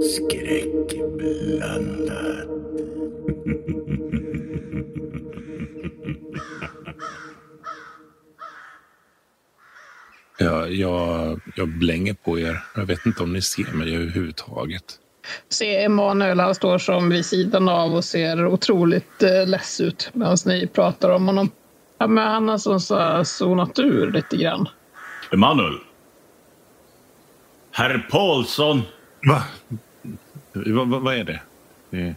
Skräckblandat. Jag, jag, jag blänger på er. Jag vet inte om ni ser mig överhuvudtaget. Se Emanuel, han står som vid sidan av och ser otroligt eh, less ut medan ni pratar om honom. Ja, men han har som så zonat ur lite grann. Emanuel. Herr Paulsson. Va? Va, va, vad är det? det?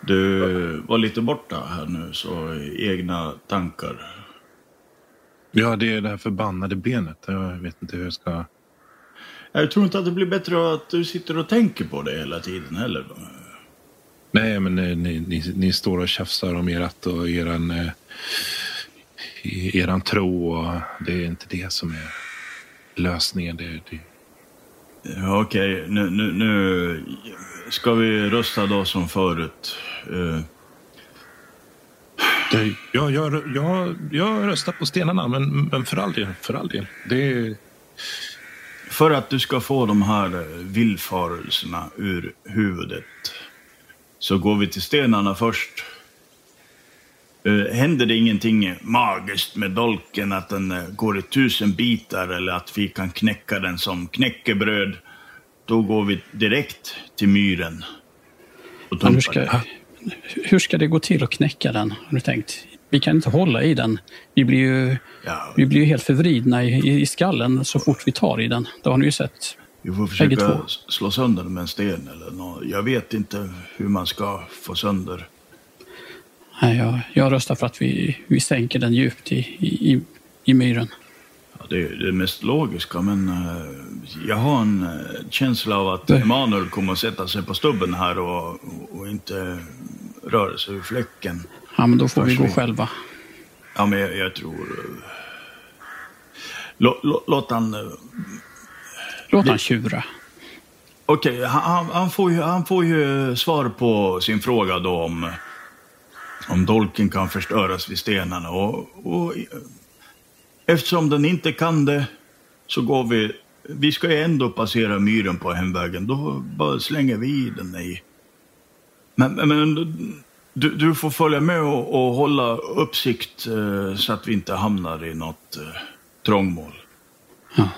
Du var lite borta här nu, så egna tankar. Ja, det är det här förbannade benet. Jag vet inte hur jag ska... Jag tror inte att det blir bättre att du sitter och tänker på det hela tiden heller. Nej, men ni, ni, ni står och tjafsar om ert och eran, eh, eran tro. Och det är inte det som är lösningen. Det, det... Ja, Okej, nu, nu, nu ska vi rösta då som förut. Det, jag, jag, jag, jag röstar på stenarna, men, men för all del. För all del. Det... För att du ska få de här villfarelserna ur huvudet så går vi till stenarna först. Uh, händer det ingenting magiskt med dolken, att den uh, går i tusen bitar eller att vi kan knäcka den som knäckebröd, då går vi direkt till myren. Och ja, hur, ska, det gå till att knäcka den, har du tänkt? Vi kan inte hålla i den. Vi blir ju, ja. vi blir ju helt förvridna i, i skallen så fort vi tar i den. Det har ni ju sett. Vi får försöka slå sönder den med en sten eller något. Jag vet inte hur man ska få sönder. Nej, jag, jag röstar för att vi, vi sänker den djupt i, i, i myren. Ja, det är det mest logiska, men uh, jag har en uh, känsla av att Emanuel kommer att sätta sig på stubben här och, och inte sig ur fläcken. Ja, men då får vi gå själva. Ja, men jag, jag tror... Uh, lå, lå, låt han... låt han tjura. Okej, okay, han, han, får ju, han får ju svar på sin fråga då om, om dolken kan förstöras vid stenarna. Och, och Eftersom den inte kan det så går vi, vi ska ju ändå passera myren på hemvägen, då bara slänger vi i den i. Men, men du, du får följa med och, och hålla uppsikt eh, så att vi inte hamnar i något eh, trångmål. Ja.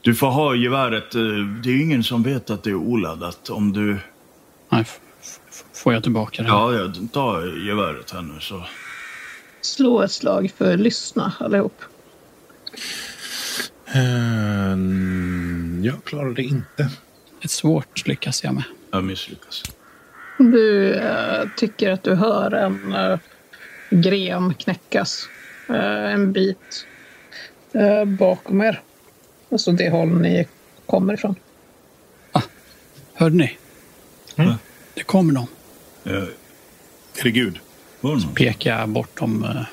Du får ha geväret, eh, det är ju ingen som vet att det är oladdat om du... Nej, får jag tillbaka det? Ja, ja ta geväret här nu så. Slå ett slag för lyssna allihop. Um, jag klarade det inte. Ett svårt lyckas jag med. Jag misslyckas. Du uh, tycker att du hör en uh, gren knäckas uh, en bit bakom er. Alltså det håll ni kommer ifrån. Ah, hörde ni? Mm. Det kommer någon. Uh, är det Gud? Så pekar jag bortom uh,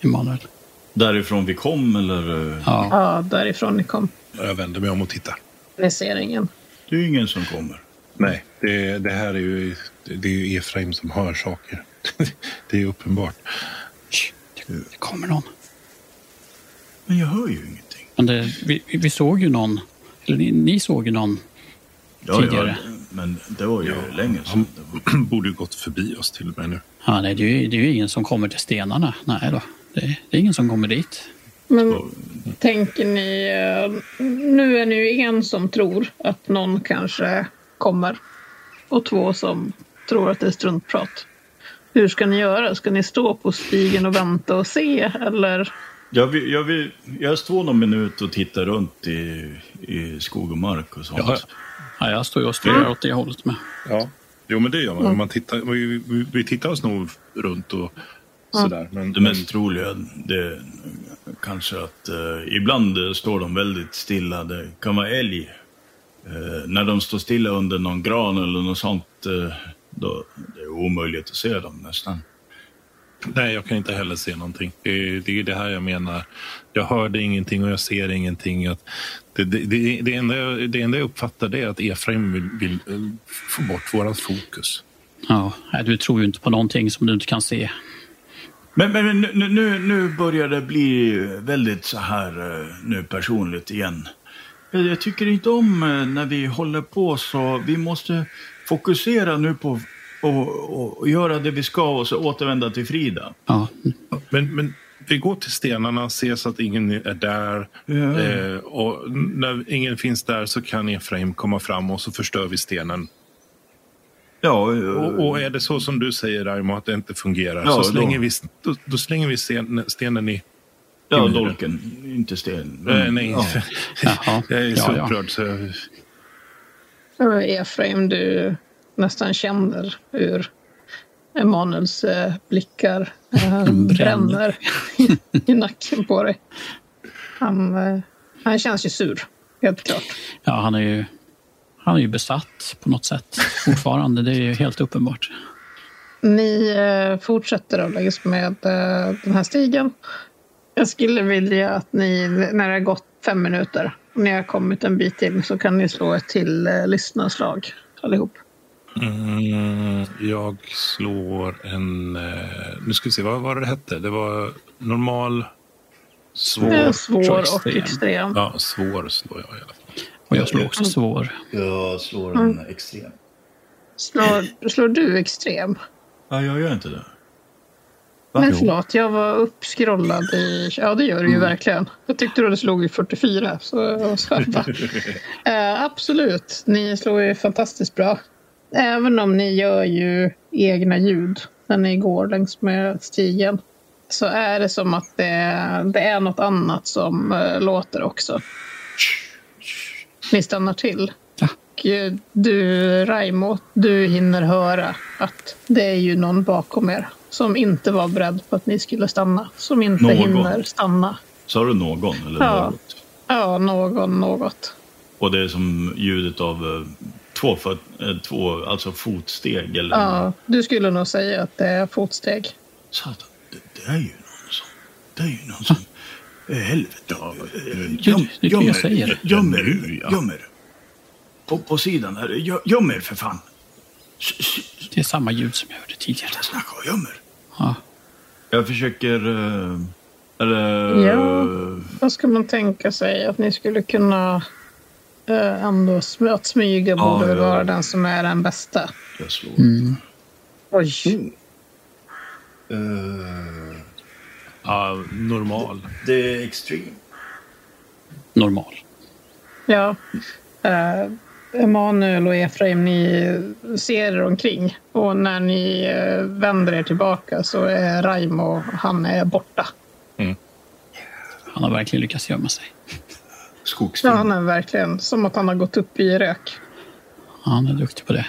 Emanuel. Därifrån vi kom eller? Ja, ja därifrån ni kom. Jag vänder mig om och tittar. Ni ser ingen. Det är ingen som kommer. Nej, det, det här är ju, det är ju Efraim som hör saker. det är uppenbart. Det, kommer någon. Men jag hör ju ingenting. Men det, vi, vi såg ju någon, eller ni, ni såg ju någon ja, tidigare. Ja, men det var ju ja, länge sedan. Han borde ju gått förbi oss till och med nu. Ja, nej, det är ju, det är ju ingen som kommer till stenarna. Nej då. Det, det är ingen som kommer dit. Men tänker ni, eh, nu är ni ju en som tror att någon kanske kommer och två som tror att det är struntprat. Hur ska ni göra? Ska ni stå på stigen och vänta och se eller? Jag, vill, jag, vill, jag står någon minut och tittar runt i, i skog och mark och sånt. Ja, ja jag står och stirrar åt det hållet med. Ja, jo men det gör man. Mm. man tittar, vi, vi tittar oss nog runt och Sådär. Men, det mest troliga det kanske att eh, ibland står de väldigt stilla. Det kan vara älg. Eh, när de står stilla under någon gran eller något sånt, eh, då det är omöjligt att se dem nästan. Nej, jag kan inte heller se någonting. Det är, det är det här jag menar. Jag hörde ingenting och jag ser ingenting. Att det, det, det, det, enda, jag, det enda jag uppfattar är att Efraim vill, vill eh, få bort vårat fokus. Ja, du tror ju inte på någonting som du inte kan se. Men, men nu, nu, nu börjar det bli väldigt så här eh, nu personligt igen. Jag tycker inte om eh, när vi håller på så. Vi måste fokusera nu på och, och, göra det vi ska och så återvända till Frida. Ja. Men, men vi går till stenarna, ser så att ingen är där. Ja. Eh, och när ingen finns där så kan Efraim komma fram och så förstör vi stenen. Ja, Och, och är det så som du säger Raimo att det inte fungerar Ja, så då- slänger vi, då, då slänger vi sten, stenen i... ja dolken, inte sten. Eh, nej, Ja. Jag är så Ja, ja. upprörd så jag, Efraim, du nästan känner hur Emanuels eh, blickar eh, bränner i nacken på dig. Han, eh, han känns ju sur, helt klart. Ja, han är ju han är ju besatt på något sätt fortfarande. Det är ju helt uppenbart. Ni fortsätter att längs med den här stigen. Jag skulle vilja att ni, när det har gått fem minuter och ni har kommit en bit in så kan ni slå ett till eh, lyssnarslag allihop. mm, jag slår en... Eh, nu ska vi se, vad var det hette? Det var normal, svår... Eh, svår och extrem. extrem. Ja, svår slår jag i alla fall. Och jag slår också svår. Jag slår en extrem. Slår, slår du extrem? Ja, jag gör inte det. Va? Men förlåt, jag var uppskrollad i... Ja, det gör du ju verkligen. Jag tyckte du slog i 44. Så, så eh, absolut, ni slår ju fantastiskt bra. Även om ni gör ju egna ljud när ni går längs med stigen så är det som att det, det är något annat som eh, låter också. Ni stannar till. Ja. Och eh, du, Raimo, du hinner höra att det är ju någon bakom er som inte var beredd på att ni skulle stanna. Som inte Någon. hinner stanna. Sa du någon eller Ja. något? Ja, någon något. Och det är som ljudet av eh, två, föt, eh, två alltså fotsteg eller Ja, du skulle nog säga att det är fotsteg. Satan, det, det är ju någon som... Det är ju någon som... Eh, helvete. Ja, säger. Göm er, Nu, ja. göm er. På, på sidan här. Gö- Göm er för fan. S- s- Det är samma ljud som jag hörde tidigare. Sluta snacka, göm er. Ja. Jag försöker... eh, Eller... Ja. Vad ska man tänka sig? Att ni skulle kunna eh, ändå att smyga Ja, borde väl ja. vara den som är den bästa. Jag slår. Mm. Oj. Eh, Ja, normal. det är extreme. Normal. Ja. Uh, Emanuel och Efraim, ni ser er omkring. Och när ni eh, vänder er tillbaka så är Raimo, han är borta. Han har verkligen lyckats gömma sig. Ja, Skogsfilm. han är verkligen som att han har gått upp i rök. Han är duktig på det.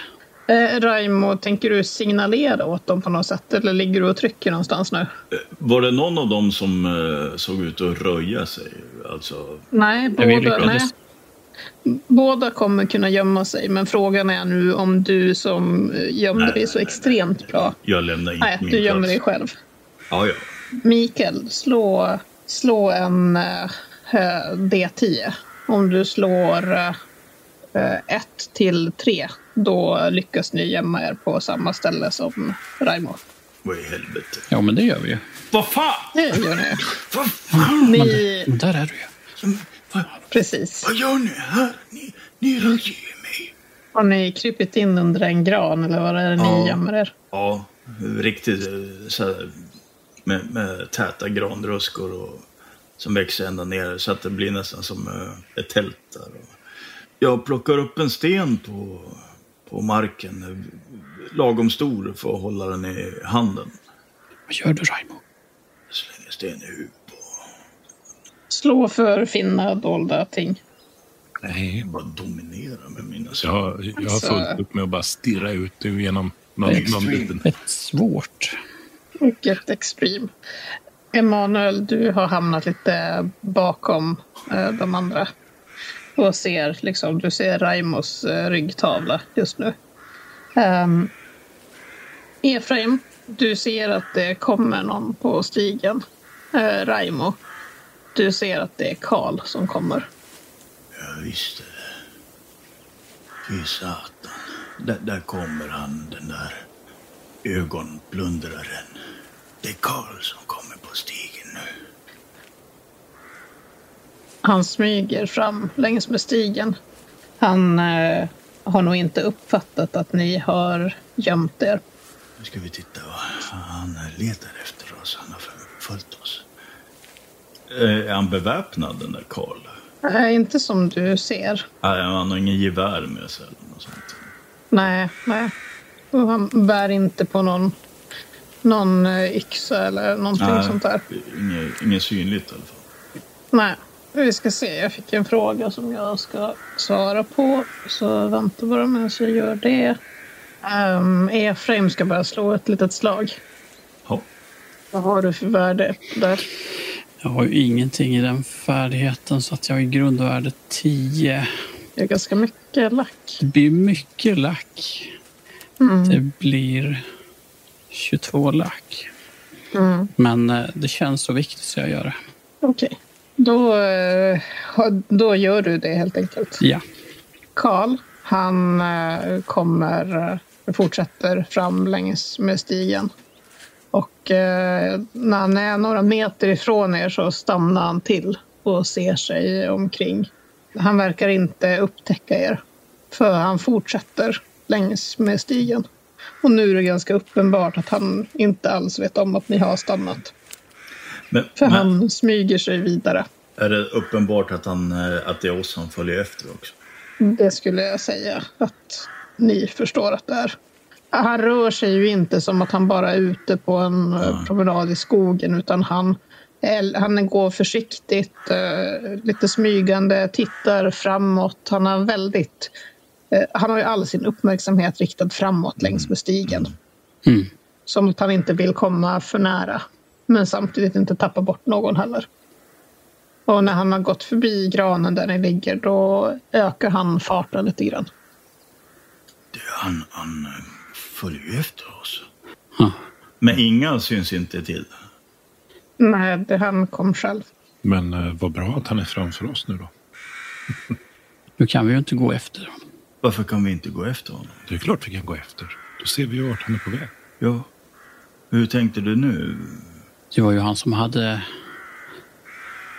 Eh, Raimo, tänker du signalera åt dem på något sätt? Eller ligger du och trycker någonstans nu? Var det någon av dem som eh, såg ut att röja sig? Alltså, Nej, Ja, båda, nej. Båda kommer kunna gömma sig. Men frågan är nu om du som eh, gömde Nej, dig så nej, extremt bra. jag lämnar inte Nej, min du gömmer dig själv. Ja, ja. Mikael, slå, slå en eh, eh, D10. Om du slår eh, ett till tre, då lyckas ni gömma er på samma ställe som Raimo. Vad i helvete? Ja, men det gör vi ju. Vad fan! Det gör ni. Vad fan? Ni, Men där är du ju. Vad, precis. vad gör ni här? Ni, ni röjer mig. Har ni krypit in under en gran eller vad är det ni Ja. gömmer er? Ja, riktigt eh, så här, med, med täta granruskor och, som växer ända ner så att det blir nästan som eh, ett tält där. Jag plockar upp en sten på, på marken, eh, lagom stor för att hålla den i handen. Vad gör du, Raimo? Jag slänger sten i huvudet Slå för finna dolda ting. Nej, bara dominera med mina jag, jag har Alltså- fullt upp med att bara stirra ut genom någon, någon liten... Rätt svårt. Mycket extreme. Emanuel, du har hamnat lite bakom eh, de andra. Och ser, liksom, du ser Raimos eh, ryggtavla just nu. Um, Efraim, du ser att det kommer någon på stigen. Eh, Raimo. Du ser att det är Karl som kommer. Jag visste det. Fy satan. Där, där kommer han, den där ögonplundraren. Det är Karl som kommer på stigen nu. Han smyger fram längs med stigen. Han eh, har nog inte uppfattat att ni har gömt er. Nu ska vi titta vad han letar efter oss. Han har följt oss. Eh, är han beväpnad den där Karl? Nej, inte som du ser. Nej, han har ingen gevär med sig eller något sånt. Nej, nej. Och han bär inte på någon, någon eh, yxa eller någonting Nej, sånt där. Inget, inget synligt i alla fall. Nej, vi ska se. Jag fick en fråga som jag ska svara på. Så vänta bara medan jag gör det. Um, Efraim ska bara slå ett litet slag. Ja. Vad har du för värde där? Jag har ju ingenting i den färdigheten så att jag har grundvärde 10. Det är ganska mycket lack. Det blir mycket lack. Mm. Det blir 22 lack. Mm. Men eh, det känns så viktigt så jag gör det. Okej. Då, eh, då gör du det helt enkelt. Ja. Karl, han eh, kommer, fortsätter fram längs med stigen. Och eh, när han är några meter ifrån er så stannar han till och ser sig omkring. Han verkar inte upptäcka er, för han fortsätter längs med stigen. Och nu är det ganska uppenbart att han inte alls vet om att ni har stannat. Men, För men han smyger sig vidare. är det uppenbart att, han, eh, att det är oss han följer efter också? Det skulle jag säga att ni förstår att det är. Han rör sig ju inte som att han bara är ute på en eh, promenad i skogen utan han, han går försiktigt, eh, lite smygande, tittar framåt. Han har väldigt... eh, Han har ju all sin uppmärksamhet riktad framåt längs med stigen. Mm. Som att han inte vill komma för nära. Men samtidigt inte tappa bort någon heller. Och när han har gått förbi granen där ni ligger då ökar han farten lite grann. Det, han, han följer ju efter oss. Ja. Men inga syns inte till. Nej, det han kom själv. Men eh, vad bra att han är framför oss nu då. Nu kan vi ju inte gå efter dem. Varför kan vi inte gå efter honom? Det är klart vi kan gå efter. Då ser vi ju vart han är på väg. Ja. Hur tänkte du nu? Det var ju han som hade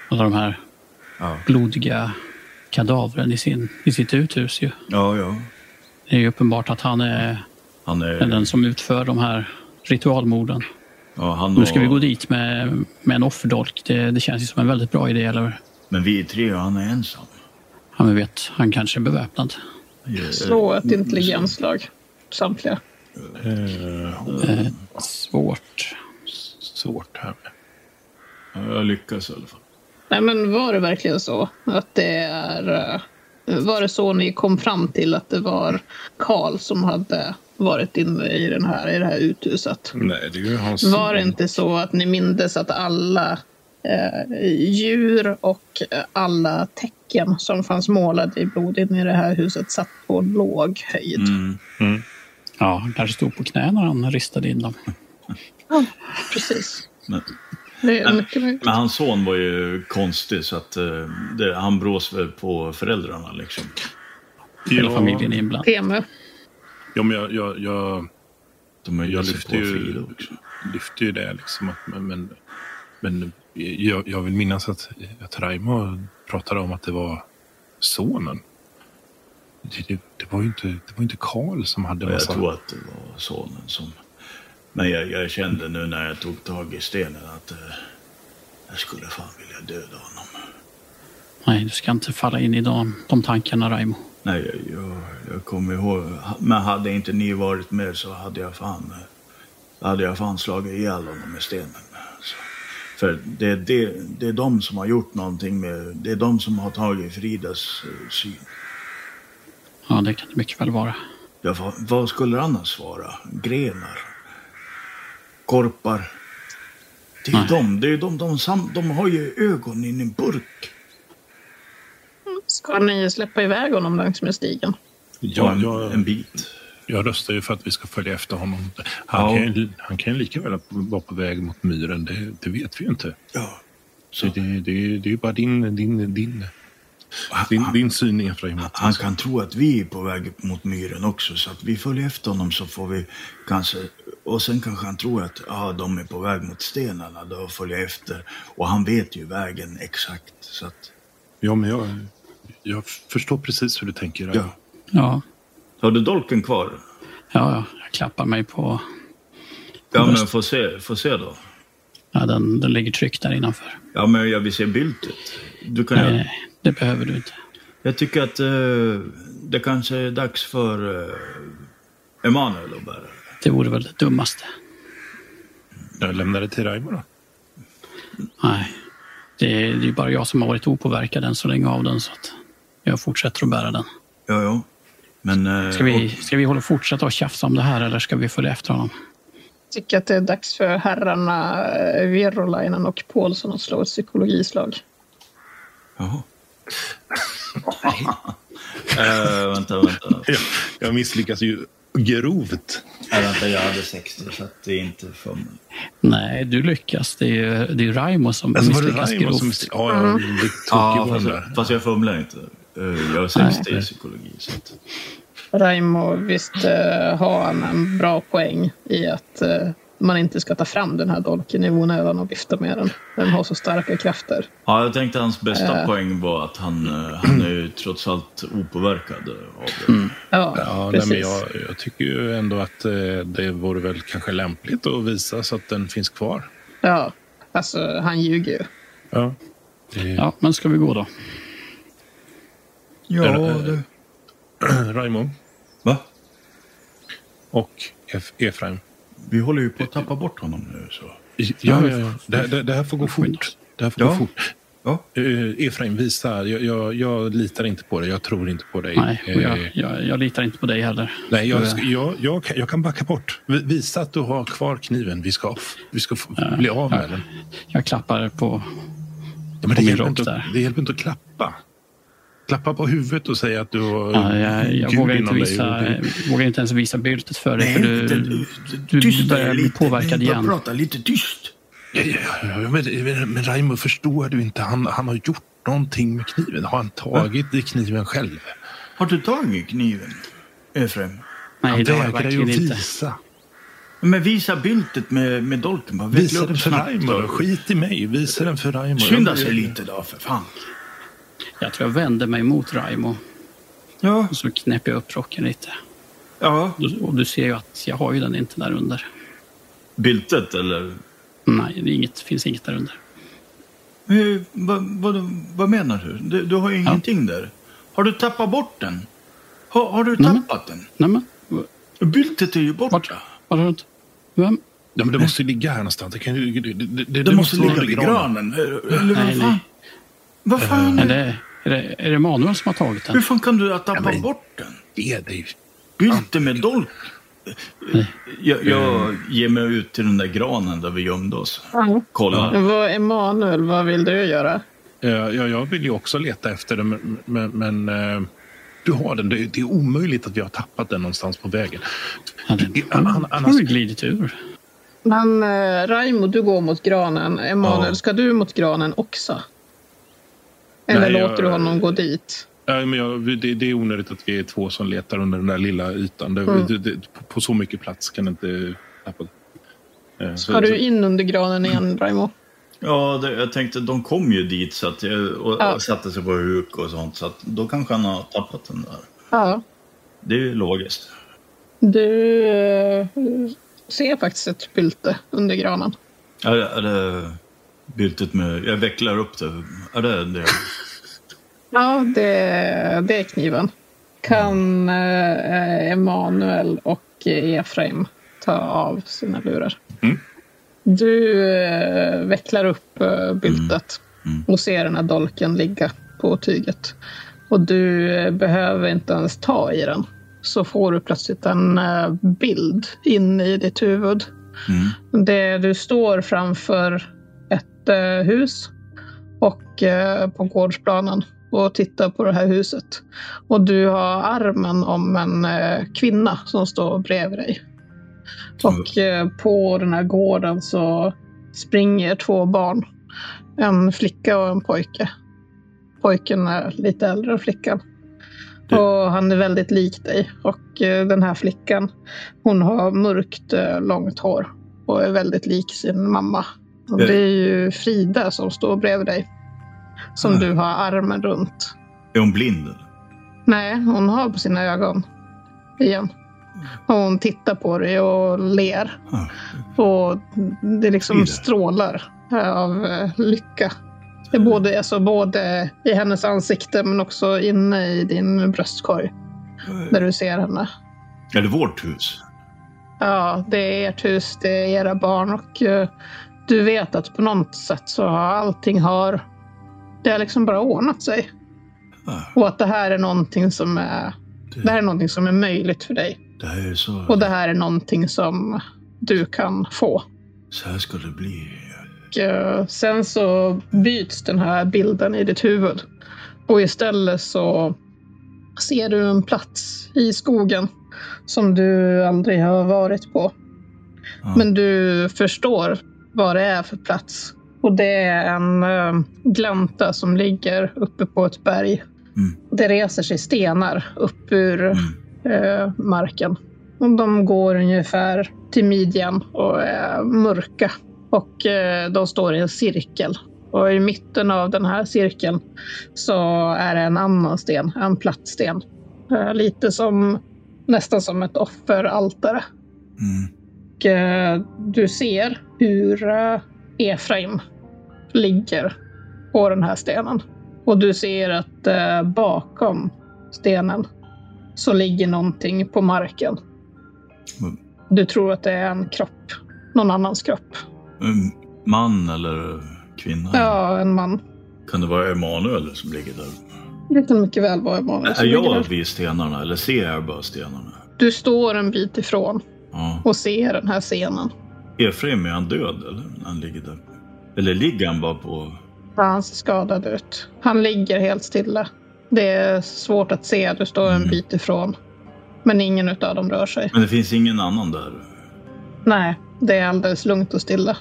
alla de här Ja, blodiga kadavren i, sin, i sitt uthus. Ju. ja. ja. Det är ju uppenbart att han är Han är... är den som utför de här ritualmorden. ja, han Nu ska vi och- gå dit med, med en offerdolk. Det, det känns ju som en väldigt bra idé, eller hur? Men vi är tre och han är ensam. Ja, men vet, han kanske är beväpnad. Eh, Slå ett intelligensslag. Samtliga. Eh, Eh, svårt. svårt här med. Ja, Jag lyckas i alla fall. Nej, men var det verkligen så att det är... eh, Var det så ni kom fram till att det var Karl som hade varit inne i, den här, i det här uthuset? Nej, det är ju hans... Var det inte så att ni mindes att alla eh, djur och eh, alla tecken som fanns målade i blod inne i det här huset satt på låg höjd? Mm. Mm. Ja, han kanske stod på knä när han ristade in dem. Ja, precis. Men, Men- hans son var ju konstig så att eh, det, han brås väl på föräldrarna liksom. Hela familjen är inblandad. Ja, men jag, jag, jag, De är ju jag lyfter ju, också. lyfter ju det liksom. Att, men men, men jag, jag vill minnas att, att Raimo pratade om att det var sonen. Det, det, det var ju inte, det var inte Karl som hade Och jag massa... tror att det var sonen som... Men jag, jag kände nu när jag tog tag i stenen att eh, jag skulle fan vilja döda honom. Nej, du ska inte falla in i de, de tankarna, Raimo. Nej, jag, jag, kommer ihåg. Men hade inte ni varit med så hade jag fan, hade jag fan slagit ihjäl honom med stenen. Så. För det, det, det är de som har gjort någonting med... Det är de som har tagit Fridas eh, syn. Ja, det kan det mycket väl vara. Ja, vad, vad skulle det annars vara? Grenar? Korpar? Det är Nej. de. Det är de, de, sam, de har ju ögon i en burk. Ska ni släppa iväg honom längs med stigen? Ja, en, jag, en bit. jag röstar ju för att vi ska följa efter honom. Han, Ja. kan, ju, han kan lika väl vara på väg mot myren. Det, det vet vi ju inte. Ja. Så det, det, det är ju bara din, din, din, din, din syn, Efraim. Han kan tro att vi är på väg mot myren också, så att vi följer efter honom så får vi kanske... Och sen kanske han tror att ah, de är på väg mot stenarna, då följer jag efter. Och han vet ju vägen exakt, så att... Ja, men jag, jag förstår precis hur du tänker. Ja. Ja, Har du dolken kvar? ja, ja, jag klappar mig på... Ja, men få se, få se då. Ja, den, den ligger tryckt där innanför. Ja, men jag vill se byltet. Du kan Nej, nej, det behöver du inte. Jag tycker att eh, det kanske är dags för uh, Emanuel att bära det. Det vore väl det dummaste. Jag lämnar det till Raimo då. Nej, det är, ju bara jag som har varit opåverkad än så länge av den så att jag fortsätter att bära den. Ja, ja. Men... eh, Ska vi, ska vi hålla fortsätta att tjafsa om det här eller ska vi följa efter honom? tycker att det är dags för herrarna eh, Virolainen och Paulsson att slå ett psykologislag. Jaha. Eh, vänta, vänta. Jag, jag misslyckas ju grovt. Nej, vänta, jag hade 60 så att det är inte för mig. Nej, du lyckas. Det är ju det är Raimo som Alltså, var det misslyckas Raimo grovt. som? Ja, jag tokig Ja, fast, där. fast jag fumlar inte. Eh, jag har 60 i Nej. psykologi. Så att, Raimo visst eh, har han en bra poäng i att man inte ska ta fram den här dolken i onödan och vifta med den. Den har så starka krafter. ja, jag tänkte hans bästa Eh. poäng var att han, eh, han är ju trots allt opåverkad av det. Ja, Ja, nej, precis. men jag, jag tycker ju ändå att eh, det vore väl kanske lämpligt att visa så att den finns kvar. Ja, alltså han ljuger ju. Ja. Det, Ja, men ska vi gå då? Ja, det... Raimo Va? och Ef- Efraim. Vi håller ju på att tappa bort honom nu. Så. Ja, ja, ja. Det, här- det, det här får gå fort. Det här får Ja. gå fort. Ja. Uh, Efraim, visa. Jag, jag, jag litar inte på dig. Jag tror inte på dig. Nej, och Eh, jag, jag, jag litar inte på dig heller. Nej, jag, jag, jag, kan- jag kan backa bort. Vi- Visa att du har kvar kniven. Vi ska, vi ska få, bli av med den. Jag klappar på... Ja, men det, min hjälper rock inte, där. att- det hjälper inte att klappa. Klappa på huvudet och säga att du har Ja, jag jag vågar, inte dig visa, du- vågar inte ens visa byltet för dig. För du, inte- du, du tysta börjar bli lite. påverkad bör igen. prata lite tyst. Ja, ja, men, men, Raimo, förstår du inte? Han, han har gjort någonting med kniven. Har han tagit i kniven själv? Har du tagit kniven, Efraim? Nej, det har jag verkligen att inte. visa. Men visa byltet med, med dolken. Bara. Visa den för Raimo. Skit i mig. Visa den för Raimo. Skynda sig lite då, för fan. Jag tror jag vänder mig mot Raimo Ja, och så knäpper jag upp rocken lite. ja. Och du ser ju att jag har ju den inte där under. Byltet eller? Nej, det är inget, finns inget där under. Eh, vad, vad, vad menar du? du? Du har ju ingenting där. Har du tappat bort den? Har, har du Nej. tappat den? Nej men, Byltet är ju borta. vart, vart har du inte... Vem? Ja, men det måste ju ligga här någonstans. Det, kan, ju- det, det, det, Det, måste vara ligga vid granen. granen. Eller eller Nej, vad fan? nej. Vad fan? Är det, är, det, är det Manuel som har tagit Hur den? fan kan du ha tappat men- bort den? Det är det ju. Bylte med dolk. Jag, jag ger mig ut till den där granen där vi gömde oss. Kolla. Vad, Emanuel, vad vill du göra? Ja, ja, jag vill ju också leta efter den, men, men, men eh, du har den. Det, är omöjligt att vi har tappat den någonstans på vägen. Ja, den har annars- glidit ur. Men eh, Raimo, du går mot granen. Emanuel, Ja. ska du mot granen också? Eller Nej, jag- låter du honom gå dit? Ja, men jag, det, det är onödigt att vi är två som letar under den där lilla ytan. Det, Mm. det, det, på, på så mycket plats kan det inte tappa. Eh, så- Ska du in under granen igen, Raimo? Ja, det, jag tänkte de kom ju dit så att jag, och, Ja. och satte sig på huk och sånt. Så att då kanske han har tappat den där. Ja. Det är ju logiskt. Du eh, ser faktiskt ett bylte under granen. Är det byltet med... Jag vecklar upp det. Är det det? Ja, det, det är kniven. Kan eh, Emanuel och Efraim ta av sina lurar? Mm. Du eh, vecklar upp eh, byltet Mm. och ser den här dolken ligga på tyget. Och du eh, behöver inte ens ta i den. Så får du plötsligt en eh, bild in i ditt huvud. Mm. Det, du står framför ett eh, hus och eh, på gårdsplanen. och tittar på det här huset. Och du har armen om en eh, kvinna som står bredvid dig. Och på den här gården så springer två barn. En flicka och en pojke. Pojken är lite äldre än flickan. Och han är väldigt lik dig. Och den här flickan, hon har mörkt långt hår. Och är väldigt lik sin mamma. Och Det- är ju Frida som står bredvid dig. Som Ah. du har armen runt. Är hon blind? Nej, hon har på sina ögon. Igen. Och hon tittar på dig och ler. Ah, Och det liksom Frida. strålar av eh, lycka. Det är både, alltså, både i hennes ansikte men också inne i din bröstkorg. Där du ser henne. Är det vårt hus? Ja, det är ert hus, det är era barn och eh, du vet att på något sätt så har allting har... Det har liksom bara ordnat sig. Ah, Och att det här är någonting som är... Det här är någonting som är möjligt för dig. Det så... Och det här är någonting som du kan få. Så här ska det bli. Och eh, sen så byts den här bilden i ditt huvud. Och istället så ser du en plats i skogen som du aldrig har varit på. Ja. Men du förstår vad det är för plats. Och det är en eh, glänta som ligger uppe på ett berg. Mm. Det reser sig stenar upp ur Mm. eh, marken. Och de går ungefär till midjan och är mörka. Och eh, de står i en cirkel. Och i mitten av den här cirkeln så är det en annan sten, en platt sten. Eh, lite som, nästan som ett offeraltare. Mm. Och eh, du ser hur eh, Efraim ligger på den här stenen. Och du ser att eh, bakom stenen så ligger någonting på marken. Mm. Du tror att det är en kropp. Någon annans kropp. Mm, Man eller kvinna? Ja, en man. Kan det vara Emanuel som ligger där? Det kan mycket väl vara Emanuel som Är ligger jag där. vid stenarna eller ser jag bara stenarna? Du står en bit ifrån Ja. och ser den här scenen. Efraim, är han död eller? Han ligger där? Eller ligger han bara på... Han ser skadad ut. Han ligger helt stilla. Det är svårt att se. Du står en Mm. bit ifrån. Men ingen utav dem rör sig. Men det finns ingen annan där? Nej, det är alldeles lugnt och stilla.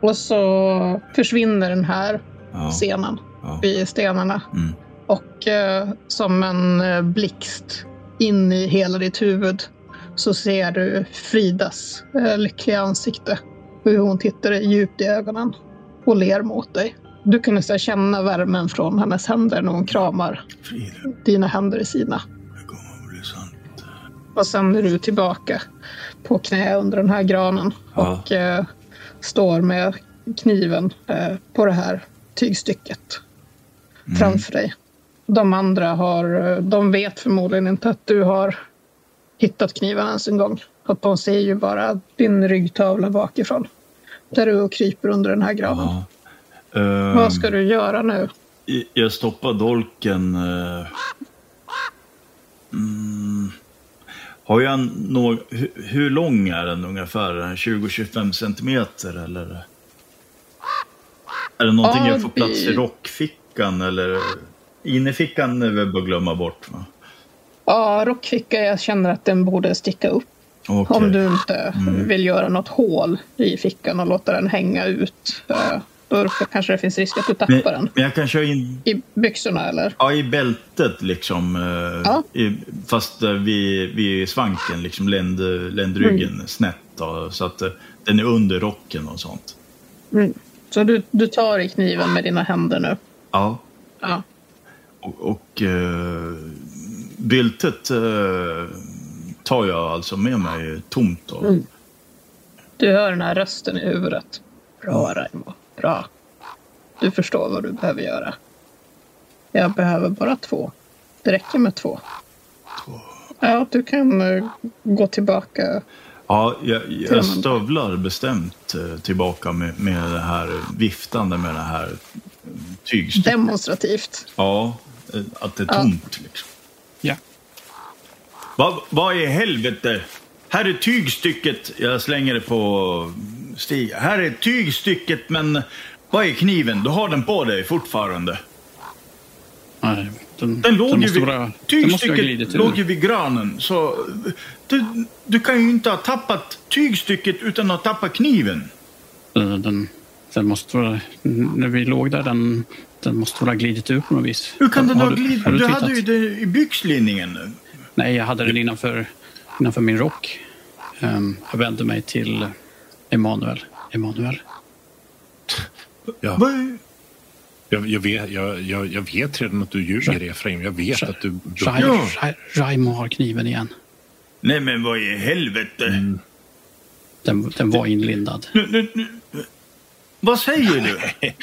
Och så försvinner den här Ja. scenen ja. i stenarna. Mm. Och eh, som en eh, blixt in i hela ditt huvud så ser du Fridas eh, lyckliga ansikte. Hur hon tittar djupt i ögonen och ler mot dig. Du kan nästan känna värmen från hennes händer när hon kramar Frida, dina händer i sina. det kommer att bli sant. Och sen är du tillbaka på knä under den här granen Ja. och eh, står med kniven eh, på det här tygstycket Mm. framför dig. De andra har, eh, de vet förmodligen inte att du har hittat kniven ens en gång. Att de ser ju bara din ryggtavla bakifrån. Där du och kryper under den här granen. Ja. Ehm, Vad ska du göra nu? Jag stoppar dolken... eh, Mm, har jag en nå- hur, hur lång är den ungefär? Är den 20-25 centimeter eller? Är det någonting Ja, jag får plats i rockfickan eller? Innerfickan är väl bara att glömma bort va? Ja, rockficka, jag känner att den borde sticka upp. Okej. Om du inte Mm. vill göra något hål i fickan och låta den hänga ut. eh, Då kanske det finns risk att du tappar men, den. men jag kan köra in I byxorna eller? Ja, i bältet liksom. eh, Ja. I, fast eh, vid, vid svanken, liksom länd, ländryggen Mm. snett. Då, så att den är under rocken och sånt. Så du, du tar i kniven med dina händer nu? Ja. Ja. Och, och bältet eh, tar jag alltså med mig tomt. Då. Mm. Du hör den här rösten i huvudet. Bra Raimo, bra. Du förstår vad du behöver göra. Jag behöver bara två. Det räcker med två. Ja, du kan eh, gå tillbaka. Ja, jag, jag stövlar bestämt eh, tillbaka med, med det här viftande med det här tygstycket. Demonstrativt. Ja, eh, att det är Ja. tomt liksom. Vad vad i helvete? Här är tygstycket. Jag slänger det på Stig. Här är tygstycket, men vad är kniven? Du har den på dig fortfarande. Nej, Den, Den låg ju måste vid, vara- den ju ha tygstycket låg ju vid granen. Så du, du kan ju inte ha tappat tygstycket utan att tappa kniven. Den, den, den måste vara, när vi låg där, den, den måste väl ha glidit ur på något vis. Hur kan den ha glidit? Du, du hade ju det i byxlinningen. Nej, jag hade den innanför, innanför min rock. Ehm, jag vände mig till Emanuel. Emanuel? Ja, jag, jag, vet, jag, jag, jag vet redan att du ljuger, Efraim. Jag vet att du... du Ja. Rai- Raimo har kniven igen. Nej men vad i helvete? Mm. Den, den var inlindad. Nu, nu, nu. Vad säger du?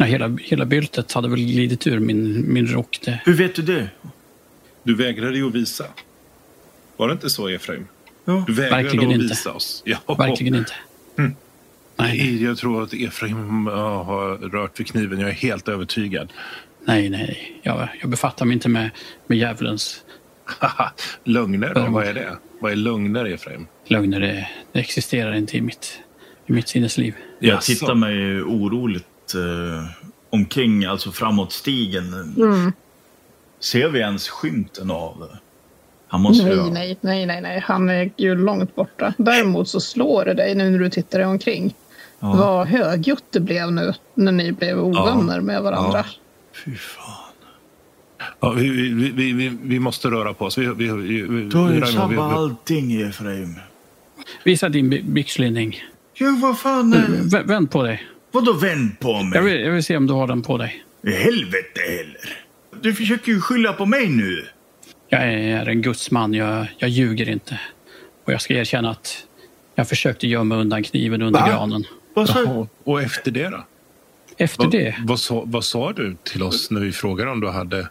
Ja, hela, hela byltet hade väl glidit ur min, min rock. Det, Hur vet du det? Du vägrade ju att visa. Var det inte så, Efraim? Ja. Du vägrade Verkligen att inte. visa oss. Ja. verkligen inte. Mm. Nej, nej, Jag tror att Efraim har rört vid kniven. Jag är helt övertygad. nej. nej. Jag, jag befattar mig inte med, med djävulens lögner då? Vad är det? Vad är lögner, Efraim? lögner. Det, det existerar inte i mitt, i mitt sinnesliv. Jag tittar mig oroligt eh, omkring, alltså framåt stigen. Mm. Ser vi ens skymten av... Han måste ju... Nej, nej, nej, nej, nej. Han är ju långt borta. Däremot så slår det dig nu när du tittar dig omkring. Ja. Vad högljutt det blev nu när ni blev ovänner med varandra. Fy fan. Ja, vi, vi, vi, vi, vi måste röra på oss. Vi, vi, vi, vi, Du har ju Raimo, vi- sabbat vi- allting, Efraim. Visa din by- byxlinning. Ja, vad fan... V- vänd på dig. Vadå vänd på mig? Jag vill, jag vill se om du har den på dig. I helvete heller. Du försöker ju skylla på mig nu. Jag är en gudsman, jag, jag ljuger inte. Och jag ska erkänna att jag försökte gömma undan kniven under Va? granen. Vad sa och efter det då? Efter Vad, det, vad, sa, vad sa du till oss när vi frågade om du hade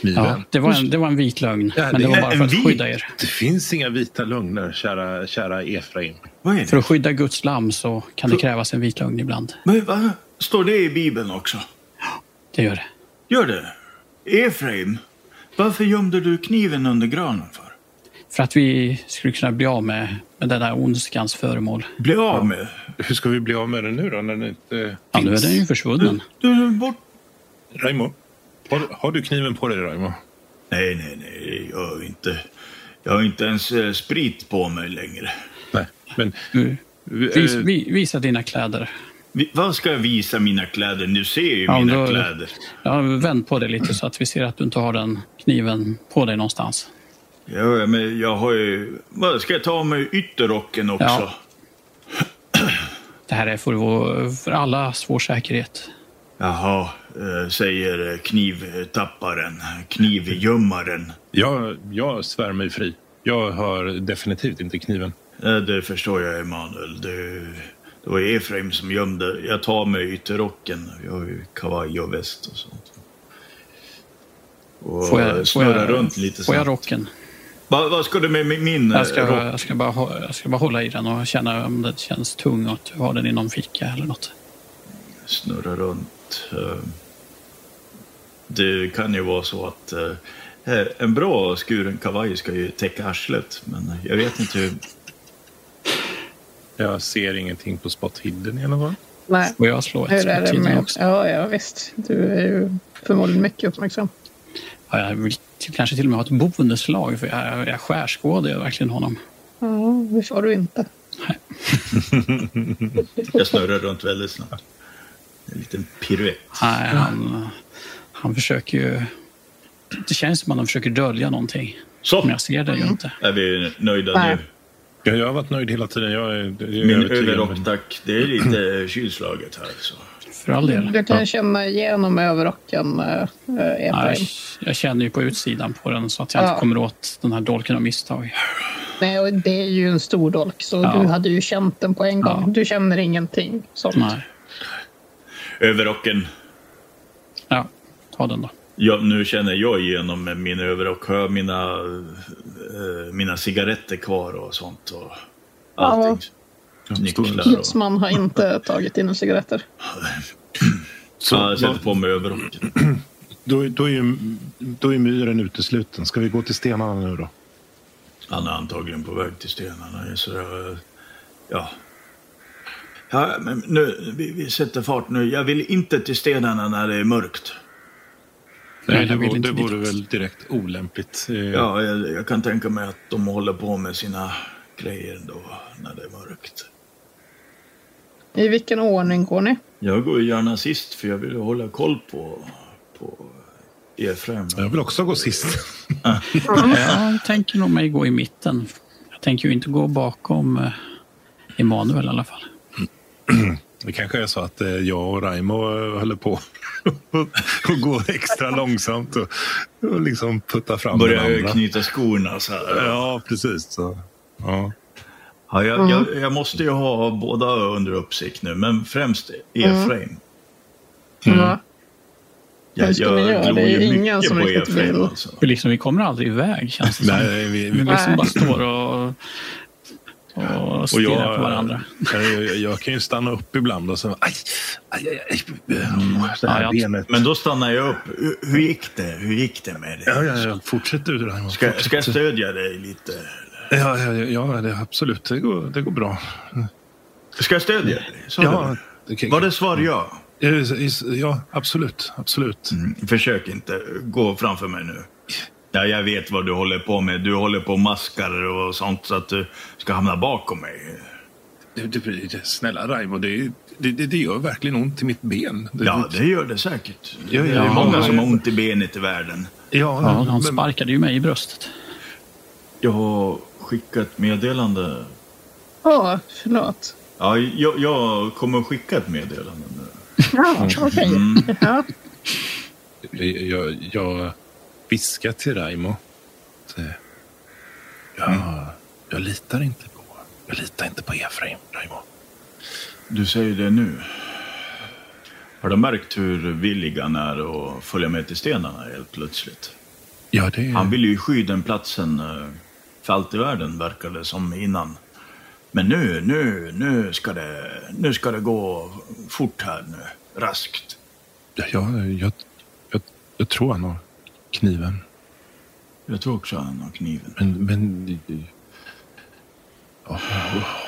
kniven? ja, det, var en, det var en vit lögn. Ja, men det det var är bara en för att vit. skydda er. Det finns inga vita lögner, kära, kära Efraim. Vad är För att skydda Guds lamm så kan det krävas en vit lögn ibland. Men, va? Står det i Bibeln också? Det gör det. Gör det? Efraim, varför gömde du kniven under granen för? För att vi skulle kunna bli av med, med den där ondskans föremål. Bli av med? Hur ska vi bli av med den nu då? När den inte Ja, nu är finns? den ju försvunnen. Du är bort... Raimo, har, har du kniven på dig, Raimo? Nej, nej, nej. Jag har inte... Jag har inte ens eh, sprit på mig längre. Nej, men... Du, vi- vis, eh, vi, visa dina kläder. Vad ska jag visa mina kläder? Nu ser jag ju Ja, mina då- kläder. Ja, vänd på dig lite så att vi ser att du inte har den kniven på dig någonstans. Ja, men jag har ju... Vad, ska jag ta av mig ytterrocken också? Ja. Det här är för, vår, för allas vår säkerhet. Jaha, eh, säger knivtapparen, knivgömmaren. jag, jag svär mig fri. Jag har definitivt inte kniven. Eh, Det förstår jag, Emanuel. Det, det var Efraim som gömde. Jag tar mig ytterrocken. Jag har ju kavaj och väst och sånt. Och Får jag, får snurra jag, runt lite får jag snabbt. rocken? Va, vad ska du med min- eh, Jag ska, rock? jag, ska bara, jag ska bara hålla i den och känna om det känns tung och att du har den i någon ficka eller något. Snurra runt. Eh, Det kan ju vara så att eh, en bra skuren kavaj ska ju täcka arslet. Men jag vet inte hur... Jag ser ingenting på spot hidden i alla fall. Nej. Och jag slår ett Hur är det med... också. Ja, ja, visst. Du är ju förmodligen mycket uppmärksam. Ja, jag vill till, kanske till och med ha ett boendeslag för jag, jag skärskådar ju verkligen honom. Ja, det får du inte. Jag snurrar runt väldigt snabbt. En liten piruett. Nej, han, han försöker ju... Det känns som att han försöker dölja någonting. Så, Men jag ser det ju inte. är vi nöjda Nej. nu? Ja, jag har varit nöjd hela tiden. Jag är, jag är Min överrock, tack. Det är lite kylslaget här. Så. För all del. Du kan känna igenom överrocken, äh, Ja, Efraim. jag, jag känner ju på utsidan på den så att jag Ja. inte kommer åt den här dolken av misstag. Nej, och det är ju en stor dolk, så Ja. du hade ju känt den på en gång. Ja. Du känner ingenting sånt. Nej. Överrocken. Ja, ta den då. Ja, nu känner jag igenom min överrock. Har jag mina, eh, mina cigaretter kvar och sånt. Och allting. Nycklar och... Gudsman har inte tagit dina cigaretter. Så, Ja, jag sätter på mig överrocken. då, då, är ju, då är myren utesluten. Ska vi gå till stenarna nu då? Han är antagligen på väg till stenarna. Så jag, ja. ja, men nu, vi, vi sätter fart nu. Jag vill inte till stenarna när det är mörkt. Nej, det, vore, det vore väl direkt olämpligt. Eh, Ja, jag, jag kan tänka mig att de håller på med sina grejer då när det är mörkt. I vilken ordning går ni? Jag går gärna sist för jag vill hålla koll på, på Efraim. Jag vill också gå sist. Jag tänker nog mig gå i mitten. Jag tänker ju inte gå bakom eh, Emanuel i alla fall. Det kanske är så att eh, jag och Raimo eh, håller på och går extra långsamt och, och liksom putta fram den Börjar andra. knyta skorna så här. Ja, precis. Så, ja. Ja, jag, jag, jag måste ju ha båda under uppsikt nu, men främst Efraim. Ja. Jag, Hur ska ni göra? glor Det är ju ingen som på riktigt Efraim, vill. Alltså. Liksom, vi kommer aldrig iväg känns det som. Nej, vi, Vi vi, liksom bara står och, och och jag, på varandra. Jag, jag, jag kan ju stanna upp ibland och så... Aj, aj, aj, aj. Oh, det här Ja, benet. Men då stannar jag upp. Hur, hur gick det? Hur gick det med Ja, dig? ja, ja. Fortsätt du, Raimo. Ska, Fortsätt. ska jag stödja dig lite? Ja, ja, ja, ja det, absolut. Det går, det går bra. Ska jag stödja dig? Ja, det Var det svar ja? Ja, absolut. absolut. Mm, Försök inte gå framför mig nu. Ja, jag vet vad du håller på med. Du håller på och maskar och sånt så att du ska hamna bakom mig. Det, det, det, snälla Raimo, det, det, det, gör verkligen ont i mitt ben. Ja, det gör det säkert. Det är ja, många som har ont i benet i världen. ja, Ja, han sparkade ju mig i bröstet. Jag har skickat meddelande. Ja, förlåt. Ja, jag, jag kommer att skicka ett meddelande nu. Ja, okej. Ja. Jag, jag viskar till Raimo. att, eh, Jag, litar inte på jag litar inte på Efraim, Raimo. Du säger det nu. Har du märkt hur villig han är att följa med till stenarna helt plötsligt? Ja, det Han vill ju sky den platsen eh, för allt i världen, verkar det som innan. Men nu, nu, nu ska det, nu ska det gå fort här nu. Raskt. Ja, jag, jag, jag, jag tror han har kniven. Jag tror också han har kniven. Men, men ja,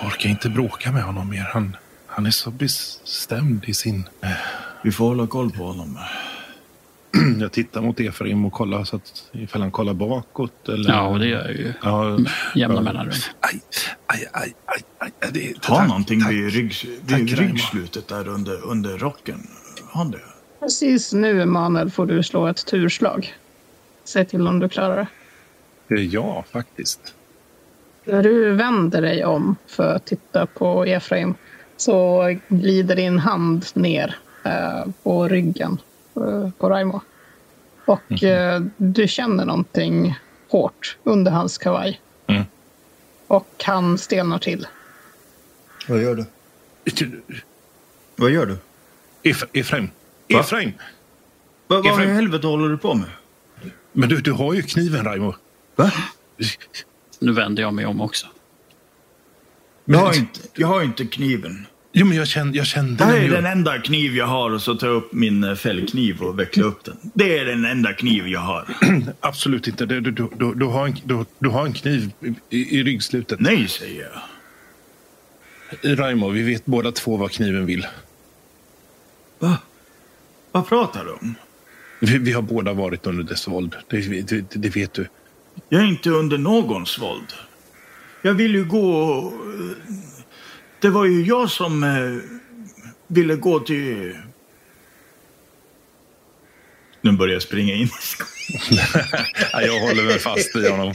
jag orkar inte bråka med honom mer. Han, han är så bestämd i sin... Vi får hålla koll på honom. Jag tittar mot Efraim och kollar så att ifall han kollar bakåt eller... Ja, och det gör jag ju. Ja, Jämna ja. mellanrum. Aj, aj, aj, aj, aj. Det, det, Har tack, någonting tack. vid, ryggs, Tack, vid Raimo. ryggslutet där under, under rocken. Har han det? Precis nu, Emanuel, får du slå ett turslag. Säg till om du klarar det. Eh, Ja, faktiskt. När du vänder dig om för att titta på Efraim så glider din hand ner eh, på ryggen eh, på Raimo. Och eh, du känner någonting hårt under hans kavaj. Mm. Och han stelnar till. Vad gör du? Vad gör du? Ef- Efraim. Va? Efraim! Vad, i helvete håller du på med? Men du, du har ju kniven, Raimo. Va? Nu vänder jag mig om också. Jag har inte, jag har inte kniven. Jo, men jag kände, jag kände Det här den är den enda kniv jag har och så tar jag upp min eh, fällkniv och vecklar upp den. Det är den enda kniv jag har. Absolut inte. Du, du, du, du, du, har en, du, du har en kniv i, i ryggslutet. Nej, säger jag. Raimo, vi vet båda två vad kniven vill. Va? Vad pratar du om? Vi, vi har båda varit under dess våld. Det, det, det vet du. Jag är inte under någons våld. Jag vill ju gå... Det var ju jag som eh, ville gå till... Nu börjar jag springa in i skogen. Ja, jag håller väl fast i honom.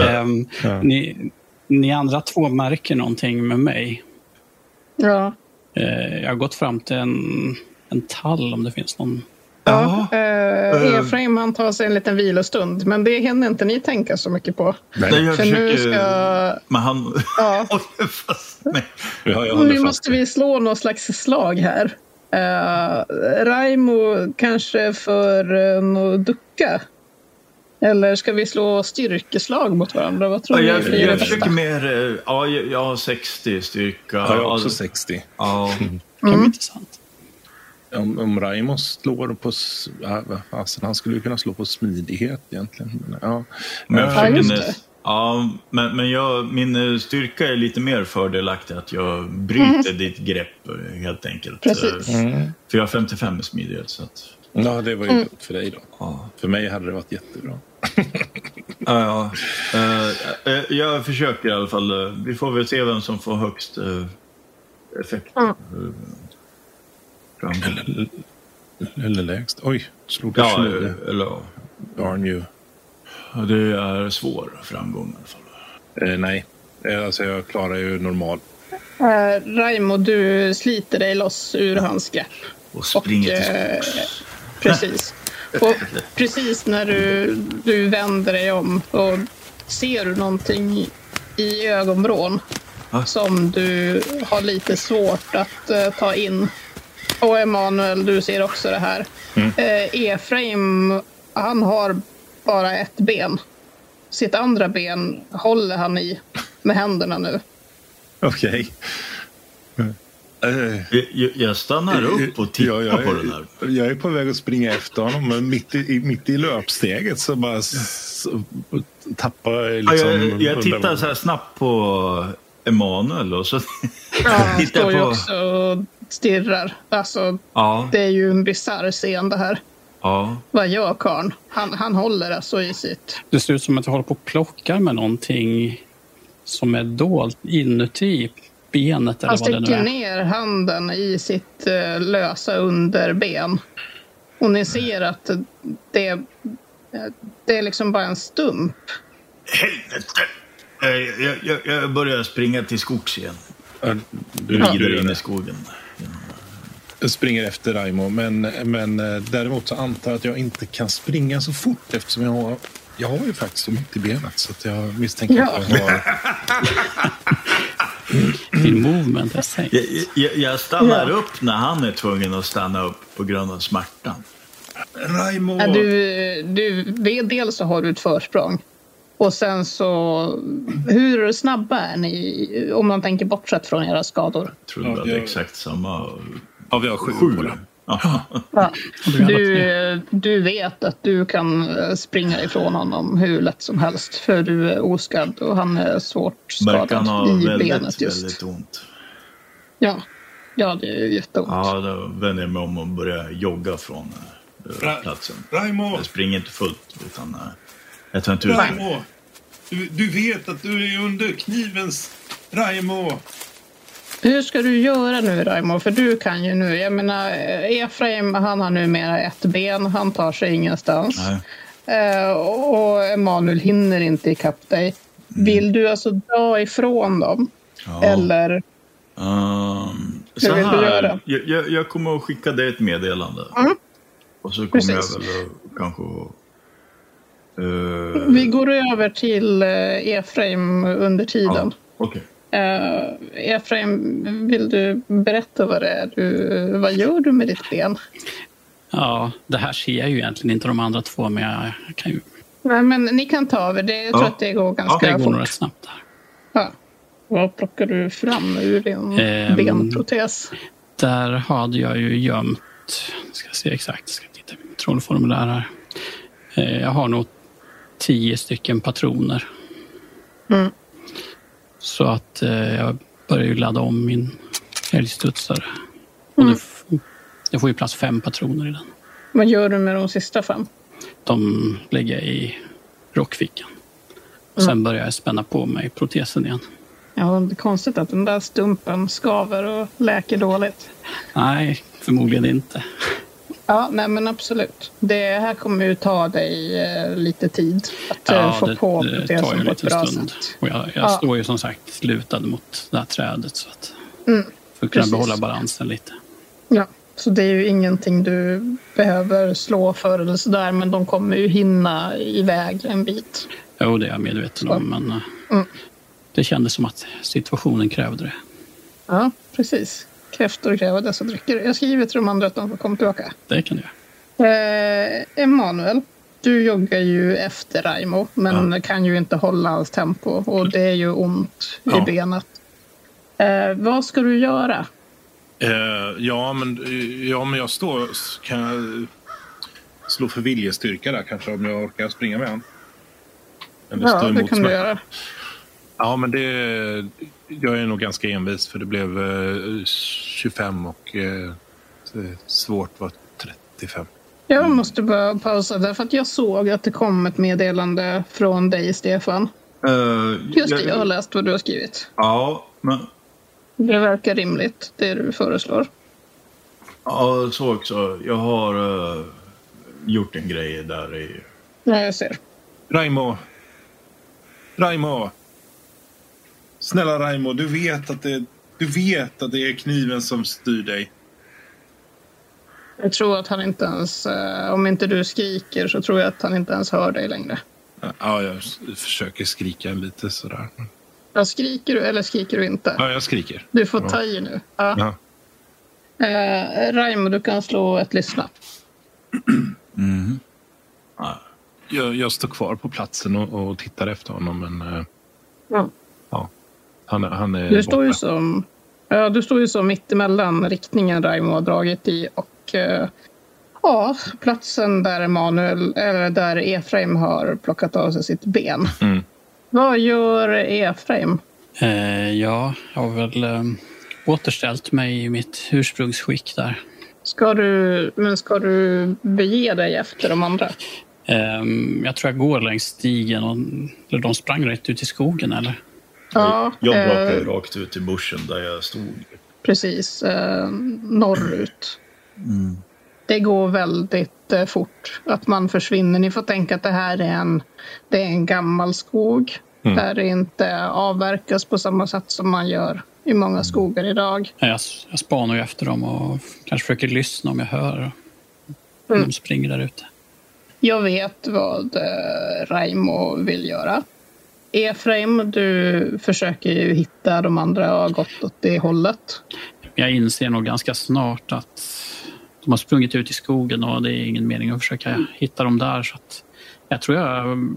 Ehm, ni, ni andra två märker någonting med mig. Ja. Eh, jag har gått fram till en, en tall om det finns någon. Ja. Ja. Eh, Efraim han tar sig en liten vilostund, men det hinner inte ni tänka så mycket på. Nej, jag För nu försöker... ska... Men han Ja. håller fast mig. Ja, jag Nu fast. måste vi slå någon slags slag här. Uh, Raimo kanske för uh, ducka? Eller ska vi slå styrkeslag mot varandra? Vad tror Ja, ni jag, jag försöker mer... eh, Ja, jag, jag har 60 styrka. Ja, jag har också 60. Ja. Det kan Mm. bli intressant. Om, om Raimo slår på... fasen, han skulle ju kunna slå på smidighet egentligen. Men, ja. Men jag Ja, försöker just det. Ja, men, men jag, min eh, styrka är lite mer fördelaktig att jag bryter ditt grepp eh, helt enkelt. Precis. Eh, För jag har 55 i smidighet. Så att, Ja, det var ju mm. för dig då. Ja. För mig hade det varit jättebra. ja, ja. Uh, jag försöker i alla fall. Vi får väl se vem som får högst uh, effekt. Mm. Eller, eller lägst. Oj, slog du ja, eller ja. Darn you. Det är svår framgång i alla fall. Eh, nej, alltså jag klarar ju normal. Uh, Raimo, du sliter dig loss ur hans grepp. Och springer och, till skogs. Uh, precis. Och precis när du, du vänder dig om och ser du någonting i ögonvrån som du har lite svårt att uh, ta in. Och Emanuel, du ser också det här. Mm. Uh, Efraim, han har bara ett ben. Sitt andra ben håller han i med händerna nu. Okej. Okay. Jag, jag stannar upp och tittar ja, på den här. Jag är på väg att springa efter honom men mitt i, mitt i löpsteget så bara så, tappar jag liksom... Ja, jag, jag tittar så här snabbt på Emanuel och så ja, han står ju också och stirrar. Alltså, ja. Det är ju en bisarr scen det här. Ja. Vad gör karln? Han, han håller alltså i sitt... Det ser ut som att jag håller på och plockar med någonting som är dolt inuti benet. Eller Han vad det sticker ner handen i sitt uh, lösa underben. Och ni ser att det, det är liksom bara en stump. Helvete! Jag, jag, jag börjar springa till skogs igen. Du rider in i skogen. Jag springer efter Raimo, men, men eh, däremot så antar jag att jag inte kan springa så fort eftersom jag har jag har ju faktiskt ont i benet så att jag misstänker ja. att jag har... Din movement är sänkt. Jag, jag, jag stannar ja. upp när han är tvungen att stanna upp på grund av smärtan. Raimo! Du, du, dels så har du ett försprång. Och sen så, hur snabba är ni om man tänker bortsett från era skador? Jag tror att det är exakt samma. Ja, vi har sju, sju. på det. Ja. Du, du vet att du kan springa ifrån honom hur lätt som helst för du är oskadd och han är svårt skadad i väldigt, benet just. väldigt ont. Ja, ja det är jätteont. Ja, då vänder jag mig om och börjar jogga från Ra platsen. Raimo! Jag springer inte fullt utan eh, jag tar inte ut Raimo! Du, du vet att du är under knivens... Raimo! Hur ska du göra nu Raimo? För du kan ju nu. Jag menar Efraim han har numera ett ben. Han tar sig ingenstans. Uh, och Emanuel hinner inte ikapp dig. Mm. Vill du alltså dra ifrån dem? Ja. Eller? Um, vill här, du göra? Jag, jag, kommer att skicka dig ett meddelande. Mm. Och så kommer Precis. jag väl kanske uh... Vi går över till Efraim under tiden. Ja, okay. Uh, Efraim, vill du berätta vad det är du, vad gör du med ditt ben? Ja, det här ser jag ju egentligen inte de andra två, men jag kan ju... Nej, men ni kan ta över det. Jag tror ja. att det går ganska ja, det går nog rätt snabbt. Där. Ja. Vad plockar du fram ur din um, benprotes? Där hade jag ju gömt, ska se exakt, ska titta min trollformulär här. Uh, jag har nog tio stycken patroner. Mm. Så att eh, jag börjar ju ladda om min älgstudsare. Mm. Och det, jag får ju plats fem patroner i den. Vad gör du med de sista fem? De lägger jag i rockfickan. Mm. Sen börjar jag spänna på mig protesen igen. Ja, det är konstigt att den där stumpen skaver och läker dåligt. Nej, förmodligen inte. Ja, nej men absolut. Det här kommer ju ta dig eh, lite tid att ja, få det, på det, det tar ju lite stund. Sätt. Och jag, jag ja. står ju som sagt lutad mot det här trädet så att mm, för att kunna behålla balansen lite. Ja, så det är ju ingenting du behöver slå för eller sådär men de kommer ju hinna iväg en bit. Jo, det är jag medveten om men eh, mm. det kändes som att situationen krävde det. Ja, precis kräftor kräva dessa drycker. Jag skriver till de andra att de får komma tillbaka. Det kan du göra. Eh, Emanuel, du joggar ju efter Raimo men ja. kan ju inte hålla hans tempo och det är ju ont ja. i benet. Eh, vad ska du göra? Eh, ja, men, ja, men jag står... Kan jag slå för viljestyrka där kanske om jag orkar springa med honom? ja, det kan du göra. Ja, men det, jag är nog ganska envis för det blev eh, 25 och eh, svårt var 35. Jag måste bara pausa därför att jag såg att det kom ett meddelande från dig, Stefan. Uh, Just det, jag har läst vad du har skrivit. Ja, men... Det verkar rimligt, det du föreslår. Ja, så också. Jag har uh, gjort en grej där i... Ja, jag ser. Raimo. Raimo. Snälla Raimo, du vet att det, du vet att det är kniven som styr dig. Jag tror att han inte ens, uh, om inte du skriker så tror jag att han inte ens hör dig längre. Ja, jag försöker skrika lite sådär. Ja, skriker du eller skriker du inte? Ja, jag skriker. Du får ta i nu. Ja. Ja. Eh, Raimo, du kan slå ett lyssna. Mm. Jag, jag står kvar på platsen och, och tittar efter honom, men eh, Ja. Han, han är Du står ju som, ja, du står ju som mittemellan riktningen Raimo har dragit i och eh, ja, platsen där Emanuel, eller där Efraim har plockat av sig sitt ben. Mm. Vad gör Efraim? Eh, ja, jag har väl eh, återställt mig i mitt ursprungsskick där. Ska du, men ska du bege dig efter de andra? Ehm, jag tror jag går längs stigen. Och, eller de sprang rätt ut i skogen, eller? Ja, Jag eh, brakade ju rakt ut i bushen där jag stod. precis. Eh, norrut. Det går väldigt eh, fort att man försvinner. Ni får tänka att det här är en, det är en gammal skog. Mm. Där det inte avverkas på samma sätt som man gör i många skogar idag. Ja, Jag, jag spanar ju efter dem och kanske försöker lyssna om jag hör om Mm. de springer där ute. Jag vet vad eh, Raimo vill göra. Efraim, du försöker ju hitta de andra och har gått åt det hållet. Jag inser nog ganska snart att de har sprungit ut i skogen och det är ingen mening att försöka hitta dem där. Så att jag tror jag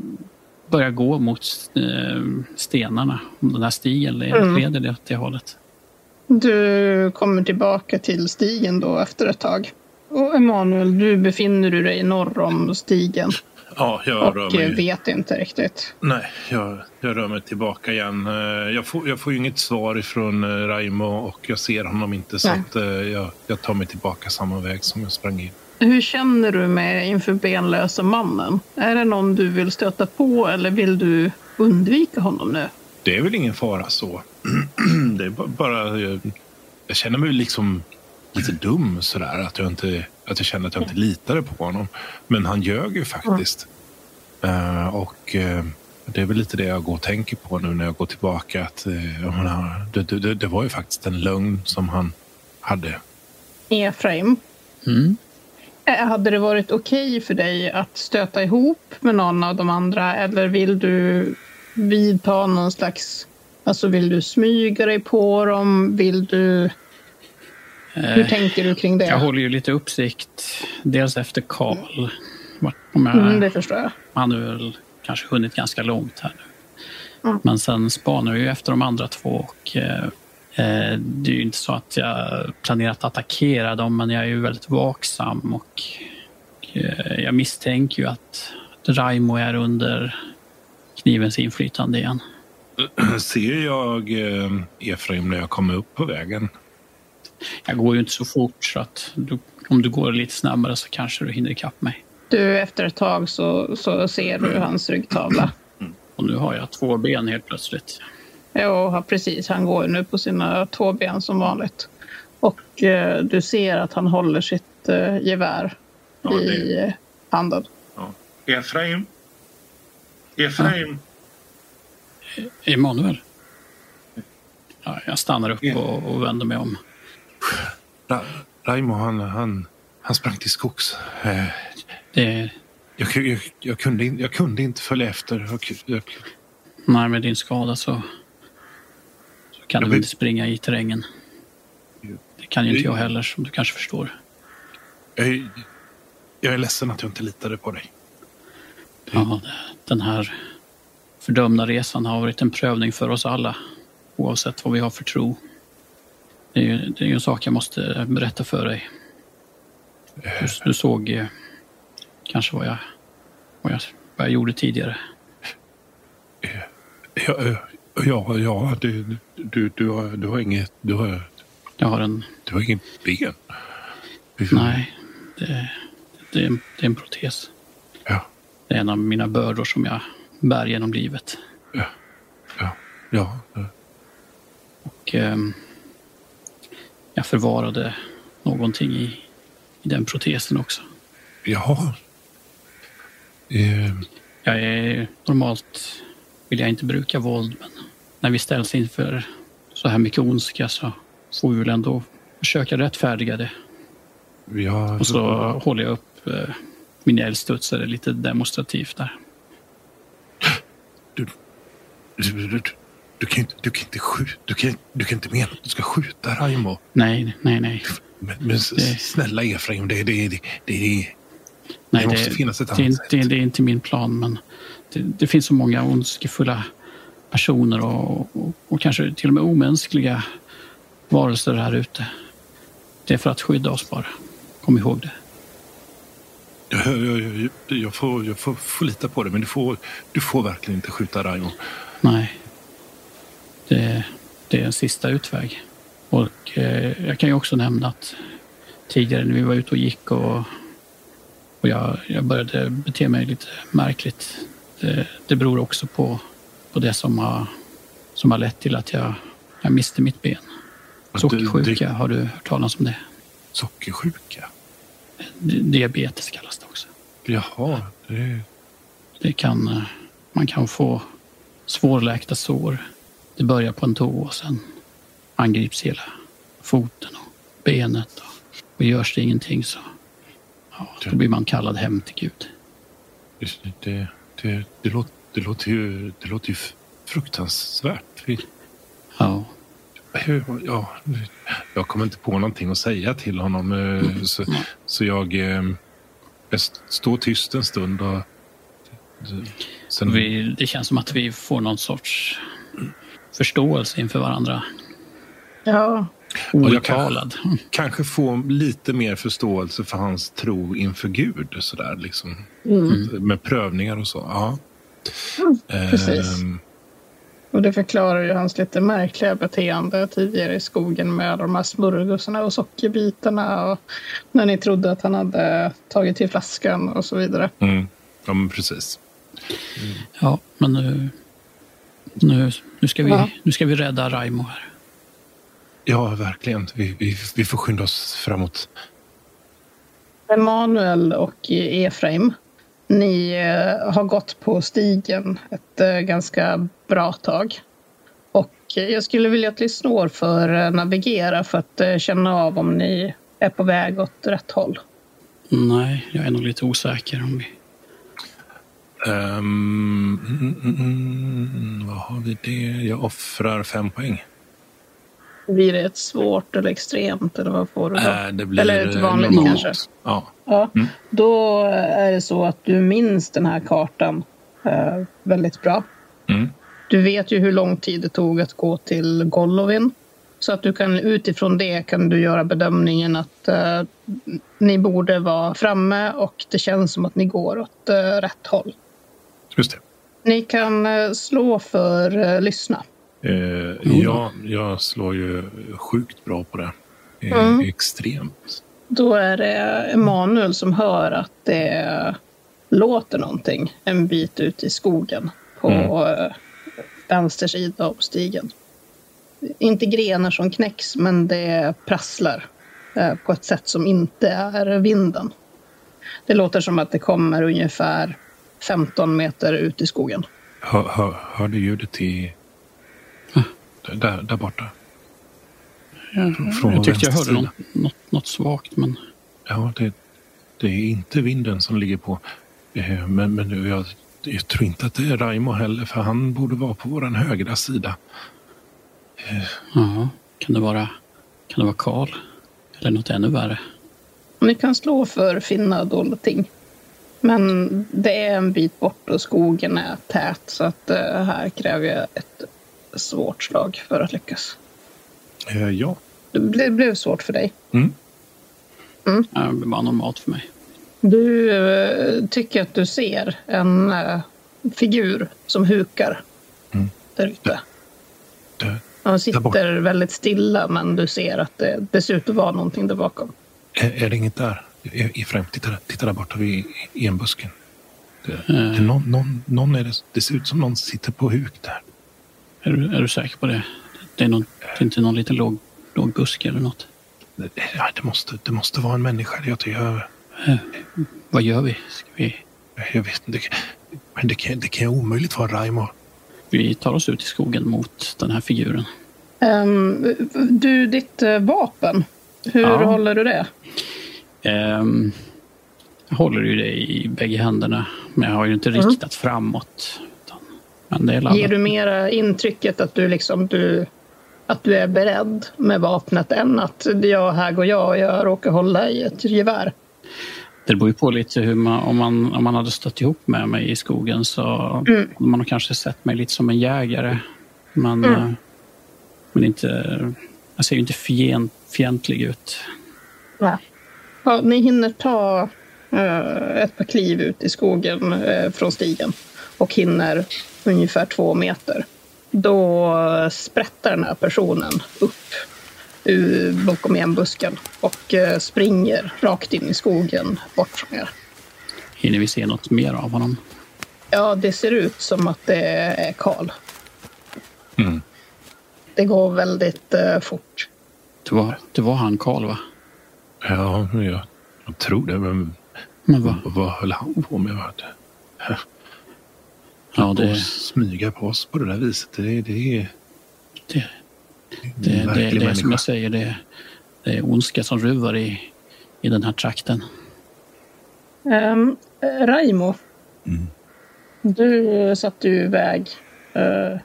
börjar gå mot eh, stenarna. Om den här stigen leder Mm. leder det åt det hållet. Du kommer tillbaka till stigen då efter ett tag. Och Emanuel, du befinner du dig norr om stigen Ja, jag rör och mig. eh, vet inte riktigt. Nej, jag, jag rör mig tillbaka igen. Eh, Jag får, jag får ju inget svar ifrån eh, Raimo och jag ser honom inte så jag, jag tar mig tillbaka samma väg som jag sprang in. Hur känner du med inför benlösa mannen? Är det någon du vill stöta på eller vill du undvika honom nu? Det är väl ingen fara så. det är ba- bara... Jag, jag känner mig liksom lite dum sådär. Att jag, inte, att jag känner att jag inte litade på honom. Men han ljög ju faktiskt. Eh, och eh, det är väl lite det jag går och tänker på nu när jag går tillbaka. Att, jag menar, det, det, det, det var ju faktiskt en lögn som han hade. Efraim, Mm. hade det varit okej för dig att stöta ihop med någon av de andra eller vill du vidta någon slags... Alltså vill du smyga dig på dem? Vill du... Hur Eh, tänker du kring det? jag håller ju lite uppsikt. Dels efter Karl. Mm, det förstår jag. Han har väl kanske hunnit ganska långt här nu. Mm. Men sen spanar jag ju efter de andra två. Och, eh, eh, det är ju inte så att jag planerar att attackera dem, men jag är ju väldigt vaksam. Och, eh, jag misstänker ju att, att Raimo är under knivens inflytande igen. Ser jag eh, Efraim när jag kommer upp på vägen? Jag går ju inte så fort, så att du, om du går lite snabbare så kanske du hinner ikapp mig. Du, efter ett tag så, så ser du hans ryggtavla. Och nu har jag två ben helt plötsligt. Ja, precis. Han går nu på sina två ben som vanligt. Och eh, du ser att han håller sitt eh, gevär Ja, i det- eh, handen. Ja. Efraim? Efraim? Emanuel? Ja, jag stannar upp och, och vänder mig om. Ra Raimo, han, han, han sprang till skogs. Eh, Det, jag, jag, jag, kunde, in- jag kunde inte följa efter. Jag, jag, nej, med din skada så, så kan Jag du inte springa i terrängen. Det kan ju inte jag heller, som du kanske förstår. jag, är- jag är ledsen att jag inte litade på dig. Ja, den här fördömda resan har varit en prövning för oss alla, oavsett vad vi har för tro. Det är ju det är ju en sak jag måste berätta för dig. Du, du såg eh, kanske vad jag, vad, jag, vad jag gjorde tidigare. Ja, eh, ja, ja du, du, du, har, du har inget... Du har, Jag har en du har inget ben. Nej, det, det är, en, det är en protes. Ja. Det är en av mina bördor som jag bär genom livet. Ja. Ja. ja. Och ehm, jag förvarade någonting i, i den protesen också. Jaha. Eh, Jag är normalt vill jag inte bruka våld, men när vi ställs inför så här mycket ondska så får vi väl ändå försöka rättfärdiga det. ja, Och så håller jag upp eh, min eldstudsare lite demonstrativt där. Du, du, du, du, kan inte, du kan inte skjuta. Du kan, du kan inte mena att du ska skjuta Raimo. Nej, nej, nej. Men, men Det- snälla Efraim, det, det, det, det, nej Det måste finnas ett det, är annat inte- det, sätt. det är inte min plan, men det, det finns så många ondskefulla personer och, och, och kanske till och med omänskliga varelser här ute. Det är för att skydda oss bara. Kom ihåg det. jag, jag, jag, jag, får, jag får, får lita på det, men du får, du får verkligen inte skjuta Raimo. Nej. Det, det är en sista utväg. Och eh, jag kan ju också nämna att tidigare när vi var ute och gick och, och jag, jag började bete mig lite märkligt. Det, det beror också på, på det som har, som har lett till att jag, jag miste mitt ben. Sockersjuka, har du hört talas om det? Sockersjuka? Di- Diabetes kallas det också. Jaha, det, Det kan, eh, man kan få svårläkta sår. Det börjar på en tå och sen angrips hela foten och benet. Och, och görs det ingenting så ja, då blir man kallad hem till Gud. det, det, det, det, låter, det, låter ju, det låter ju fruktansvärt. Ja, Ja, jag kommer inte på någonting att säga till honom. eh, Så, så jag, eh, jag står tyst en stund. Och, sen, vi, det känns som att vi får någon sorts förståelse inför varandra. Ja, jag kan- Outtalad. kanske få lite mer förståelse för hans tro inför Gud. Sådär, liksom. Med prövningar och så. Ja. precis. Ehm, och det förklarar ju hans lite märkliga beteende tidigare i skogen med de här smörgåsarna och sockerbitarna och när ni trodde att han hade tagit till flaskan och så vidare. mm, ja, men precis. Ja, men nu, nu, nu, ska vi, Ja. nu ska vi rädda Raimo här. Ja, verkligen. Vi, vi, vi får skynda oss framåt. Emanuel och Efraim, ni eh, har gått på stigen ett eh, ganska bra tag. Och jag skulle vilja att ni slår för eh, navigera för att känna av om ni är på väg åt rätt håll. Nej, jag är nog lite osäker om vi... Um, mm, mm, vad har vi det? Jag offrar fem poäng. Blir det ett svårt eller extremt eller vad får du då? Äh, det blir eller ett eh, vanligt normalt. kanske? Ja. Ja, Mm. då är det så att du minns den här kartan eh, väldigt bra. Mm. Du vet ju hur lång tid det tog att gå till Golovin. Så att du kan utifrån det kan du göra bedömningen att eh, ni borde vara framme och det känns som att ni går åt eh, rätt håll. Just det. Ni kan eh, slå för eh, lyssna. Eh, jag, jag slår ju sjukt bra på det. Eh, Mm. Extremt. Då är det Emanuel som hör att det låter någonting en bit ut i skogen på eh, vänster sida av stigen. Inte grenar som knäcks, men det prasslar eh, på ett sätt som inte är vinden. Det låter som att det kommer ungefär 15 meter ut i skogen. Hör, hör, hör du ljudet i... Där, där borta? Från jag tyckte jag hörde något, något, något svagt, men Ja, det, det är inte vinden som ligger på. Eh, Men, men jag, jag tror inte att det är Raimo heller, för han borde vara på vår högra sida. ja, kan det vara, kan det vara Karl? Eller något ännu värre? Ni kan slå för finna dolda ting. Men det är en bit bort och skogen är tät så att eh, här kräver jag ett svårt slag för att lyckas. Eh, Ja. Det ble- blev svårt för dig. Mm. Ja, det blir bara normalt för mig. Du eh, tycker att du ser en eh, figur som hukar Mm. där ute. Det, Han sitter väldigt stilla men du ser att det, det ser ut att vara någonting där bakom. är, är det inget där? Efraim, titta, titta där borta vid enbusken. Det, mm. det, någon, någon, någon är det, det ser ut som någon sitter på huk där. Är du, är du säker på det? Det är, någon, det är inte någon liten låg, låg buske eller något? Ja, det, måste, det måste vara en människa. Jag, jag, eh, vad gör vi? Ska vi? Jag vet inte. Men det kan, det kan omöjligt vara Raimo. Vi tar oss ut i skogen mot den här figuren. Um, du, ditt uh, vapen. Hur ja. håller du det? Um, jag håller ju det i bägge händerna. Men jag har ju inte mm. riktat framåt. Men det är Ger du mera intrycket att du, liksom, du, att du är beredd med vapnet än att ja, här går jag och jag råkar hålla i ett gevär? Det beror ju på lite hur man, om man, om man hade stött ihop med mig i skogen så mm. man kanske sett mig lite som en jägare. Men, mm. Eh, men inte, jag ser ju inte fient, fientlig ut. Ja. Ja. ni hinner ta uh, ett par kliv ut i skogen uh, från stigen och hinner ungefär två meter. Då sprättar den här personen upp bakom enbusken och eh, springer rakt in i skogen bort från er. Hinner vi se något mer av honom? Ja, det ser ut som att det är Karl. Mm. Det går väldigt uh, fort. Det var, det var han Karl, va? Ja, jag, jag tror det. Men, men vad? vad höll han på med? Ja, det... smyga på oss på det där viset. Det, det, det, det, det, det, det är som jag säger, det, det är ondska som ruvar i, i den här trakten. Um, Raimo, mm. du satte ju iväg uh,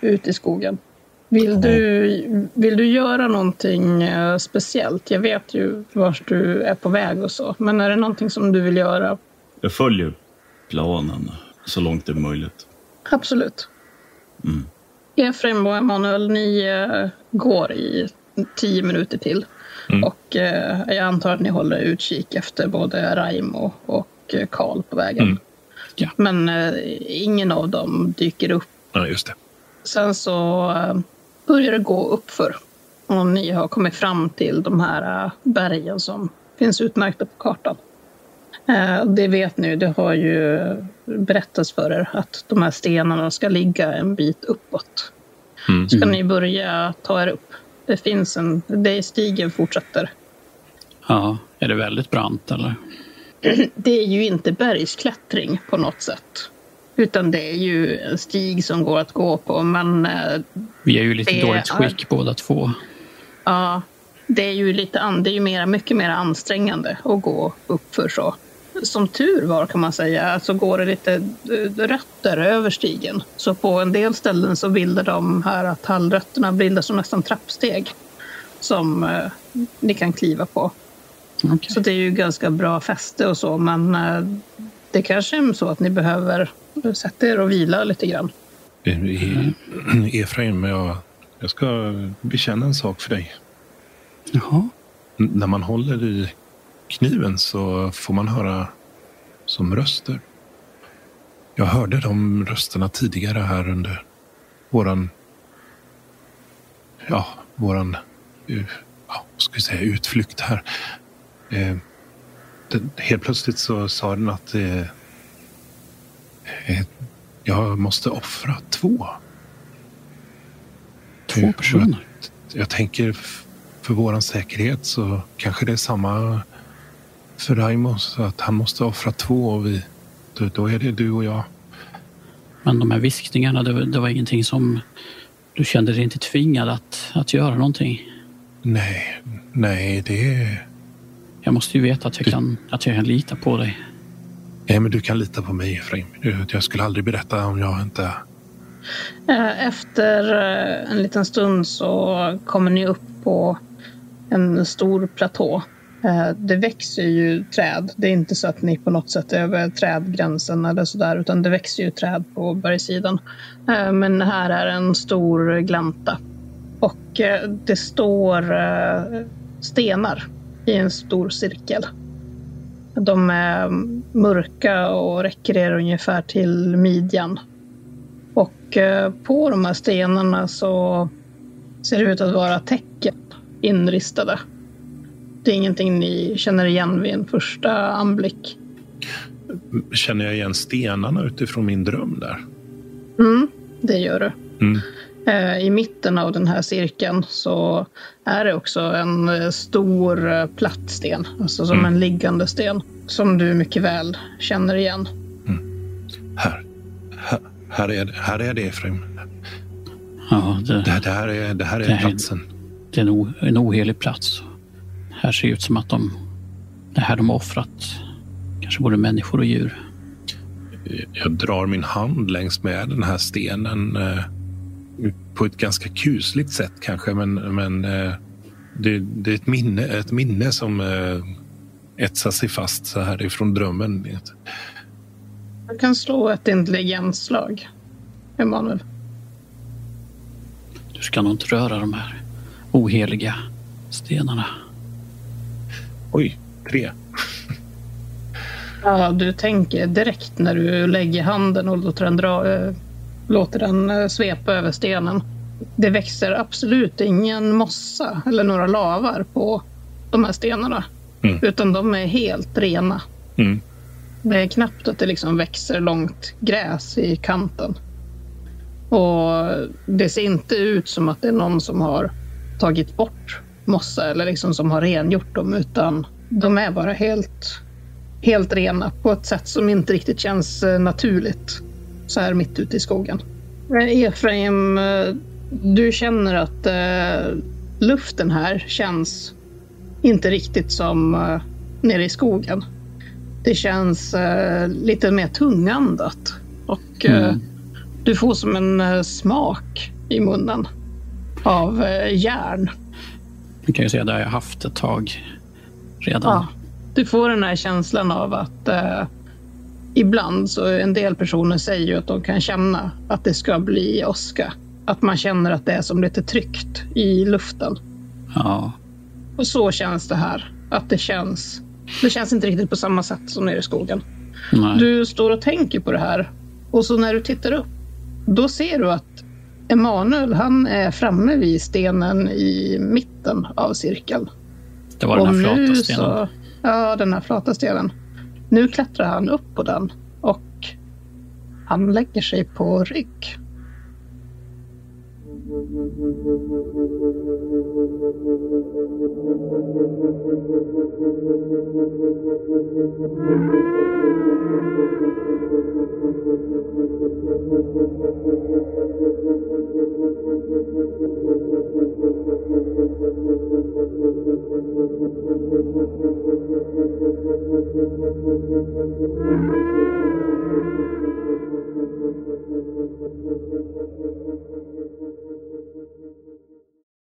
ut i skogen. Vill, du, vill du göra någonting uh, speciellt? Jag vet ju vart du är på väg och så, men är det någonting som du vill göra? Jag följer planen så långt det är möjligt. Absolut. Mm. Efraim och Emanuel, ni uh, går i tio minuter till. Mm. Och uh, jag antar att ni håller utkik efter både Raimo och eh, Karl på vägen. Mm. Ja. Men ingen av dem dyker upp. Ja, just det. Sen så börjar det gå uppför. Och ni har kommit fram till de här bergen som finns utmärkta på kartan. Eh, det vet ni, det har ju berättats för er att de här stenarna ska ligga en bit uppåt. Mm. Ska ni börja ta er upp? Det finns en, det stigen fortsätter. Ja, är det väldigt brant eller? Det är ju inte bergsklättring på något sätt. Utan det är ju en stig som går att gå på, men... Eh, Vi är ju lite dåligt skick är... båda två. Ja, det är ju lite det är ju mera, mycket mer ansträngande att gå upp för så som tur var kan man säga, så går det lite eh, rötter över stigen. Så på en del ställen så bildar de här tallrötterna bildar som nästan trappsteg som eh, ni kan kliva på. Okay. Så det är ju ganska bra fäste och så, men det kanske är så att ni behöver sätta er och vila lite grann. Mm. Efraim, jag, jag ska bekänna en sak för dig. Jaha. N när man håller i kniven så får man höra som röster. Jag hörde de rösterna tidigare här under våran, ja, våran, ja, ska vi säga, utflykt här. Den, helt plötsligt så sa den att eh, eh, jag måste offra två. Två personer? Jag, jag tänker för våran säkerhet så kanske det är samma för Raimo så att han måste offra två och vi, då, då är det du och jag. Men de här viskningarna, det, det var ingenting som du kände dig inte tvingad att, att göra någonting? Nej, nej, det är... Jag måste ju veta att jag, du... kan, att jag kan lita på dig. Nej, men du kan lita på mig, Efraim. Jag skulle aldrig berätta om jag inte... Eh, efter eh, en liten stund så kommer ni upp på en stor platå Eh, det växer ju träd. Det är inte så att ni på något sätt är över trädgränsen eller sådär, utan det växer ju träd på bergssidan. Men här är en stor glänta. Och det står stenar i en stor cirkel. De är mörka och räcker er ungefär till midjan. Och på de här stenarna så ser det ut att vara tecken inristade Det är ingenting ni känner igen vid en första anblick. Känner jag igen stenarna utifrån min dröm där? Mm, det gör du. Mm. Eh, I mitten av den här cirkeln så är det också en eh, stor eh, platt sten, alltså som Mm. en liggande sten, som du mycket väl känner igen. Här. Här, här, är, det- här är det, Efraim. Ja, det, Det, här- det här är, det här är Det här- platsen. det är en, o, en ohelig plats. Här ser det ut som att de... Det här de har offrat. Kanske både människor och djur. Jag drar min hand längs med den här stenen eh, på ett ganska kusligt sätt kanske, men, men eh, det, det är ett minne, ett minne som eh, etsar sig fast så här ifrån drömmen. Du kan slå ett intelligensslag, Emanuel. Du ska nog inte röra de här oheliga stenarna. Oj, tre. Ja, du tänker direkt när du lägger handen och låter den, dra, eh, låter den eh, svepa över stenen. Det växer absolut ingen mossa eller några lavar på de här stenarna. Mm. Utan de är helt rena. Mm. Det är knappt att det liksom växer långt gräs i kanten. Och det ser inte ut som att det är någon som har tagit bort mossa eller liksom som har rengjort dem utan de är bara helt, helt rena på ett sätt som inte riktigt känns eh, naturligt så här mitt ute i skogen. Eh, Efraim, eh, du känner att eh, luften här känns inte riktigt som eh, nere i skogen. Det känns eh, lite mer tungandat och eh, Mm. du får som en eh, smak i munnen av eh, järn. Du kan ju säga det har jag haft ett tag redan. Ja. Du får den här känslan av att eh, ibland så en del personer säger ju att de kan känna att det ska bli åska. Att man känner att det är som lite tryckt i luften. Ja. Och så känns det här. Att det känns. Det känns inte riktigt på samma sätt som nere i skogen. Nej. Du står och tänker på det här och så när du tittar upp, då ser du att Emanuel, han är framme vid stenen i mitten av cirkeln. det var den här flata stenen. så, ja, den här flata stenen. Nu klättrar han upp på den och han lägger sig på rygg.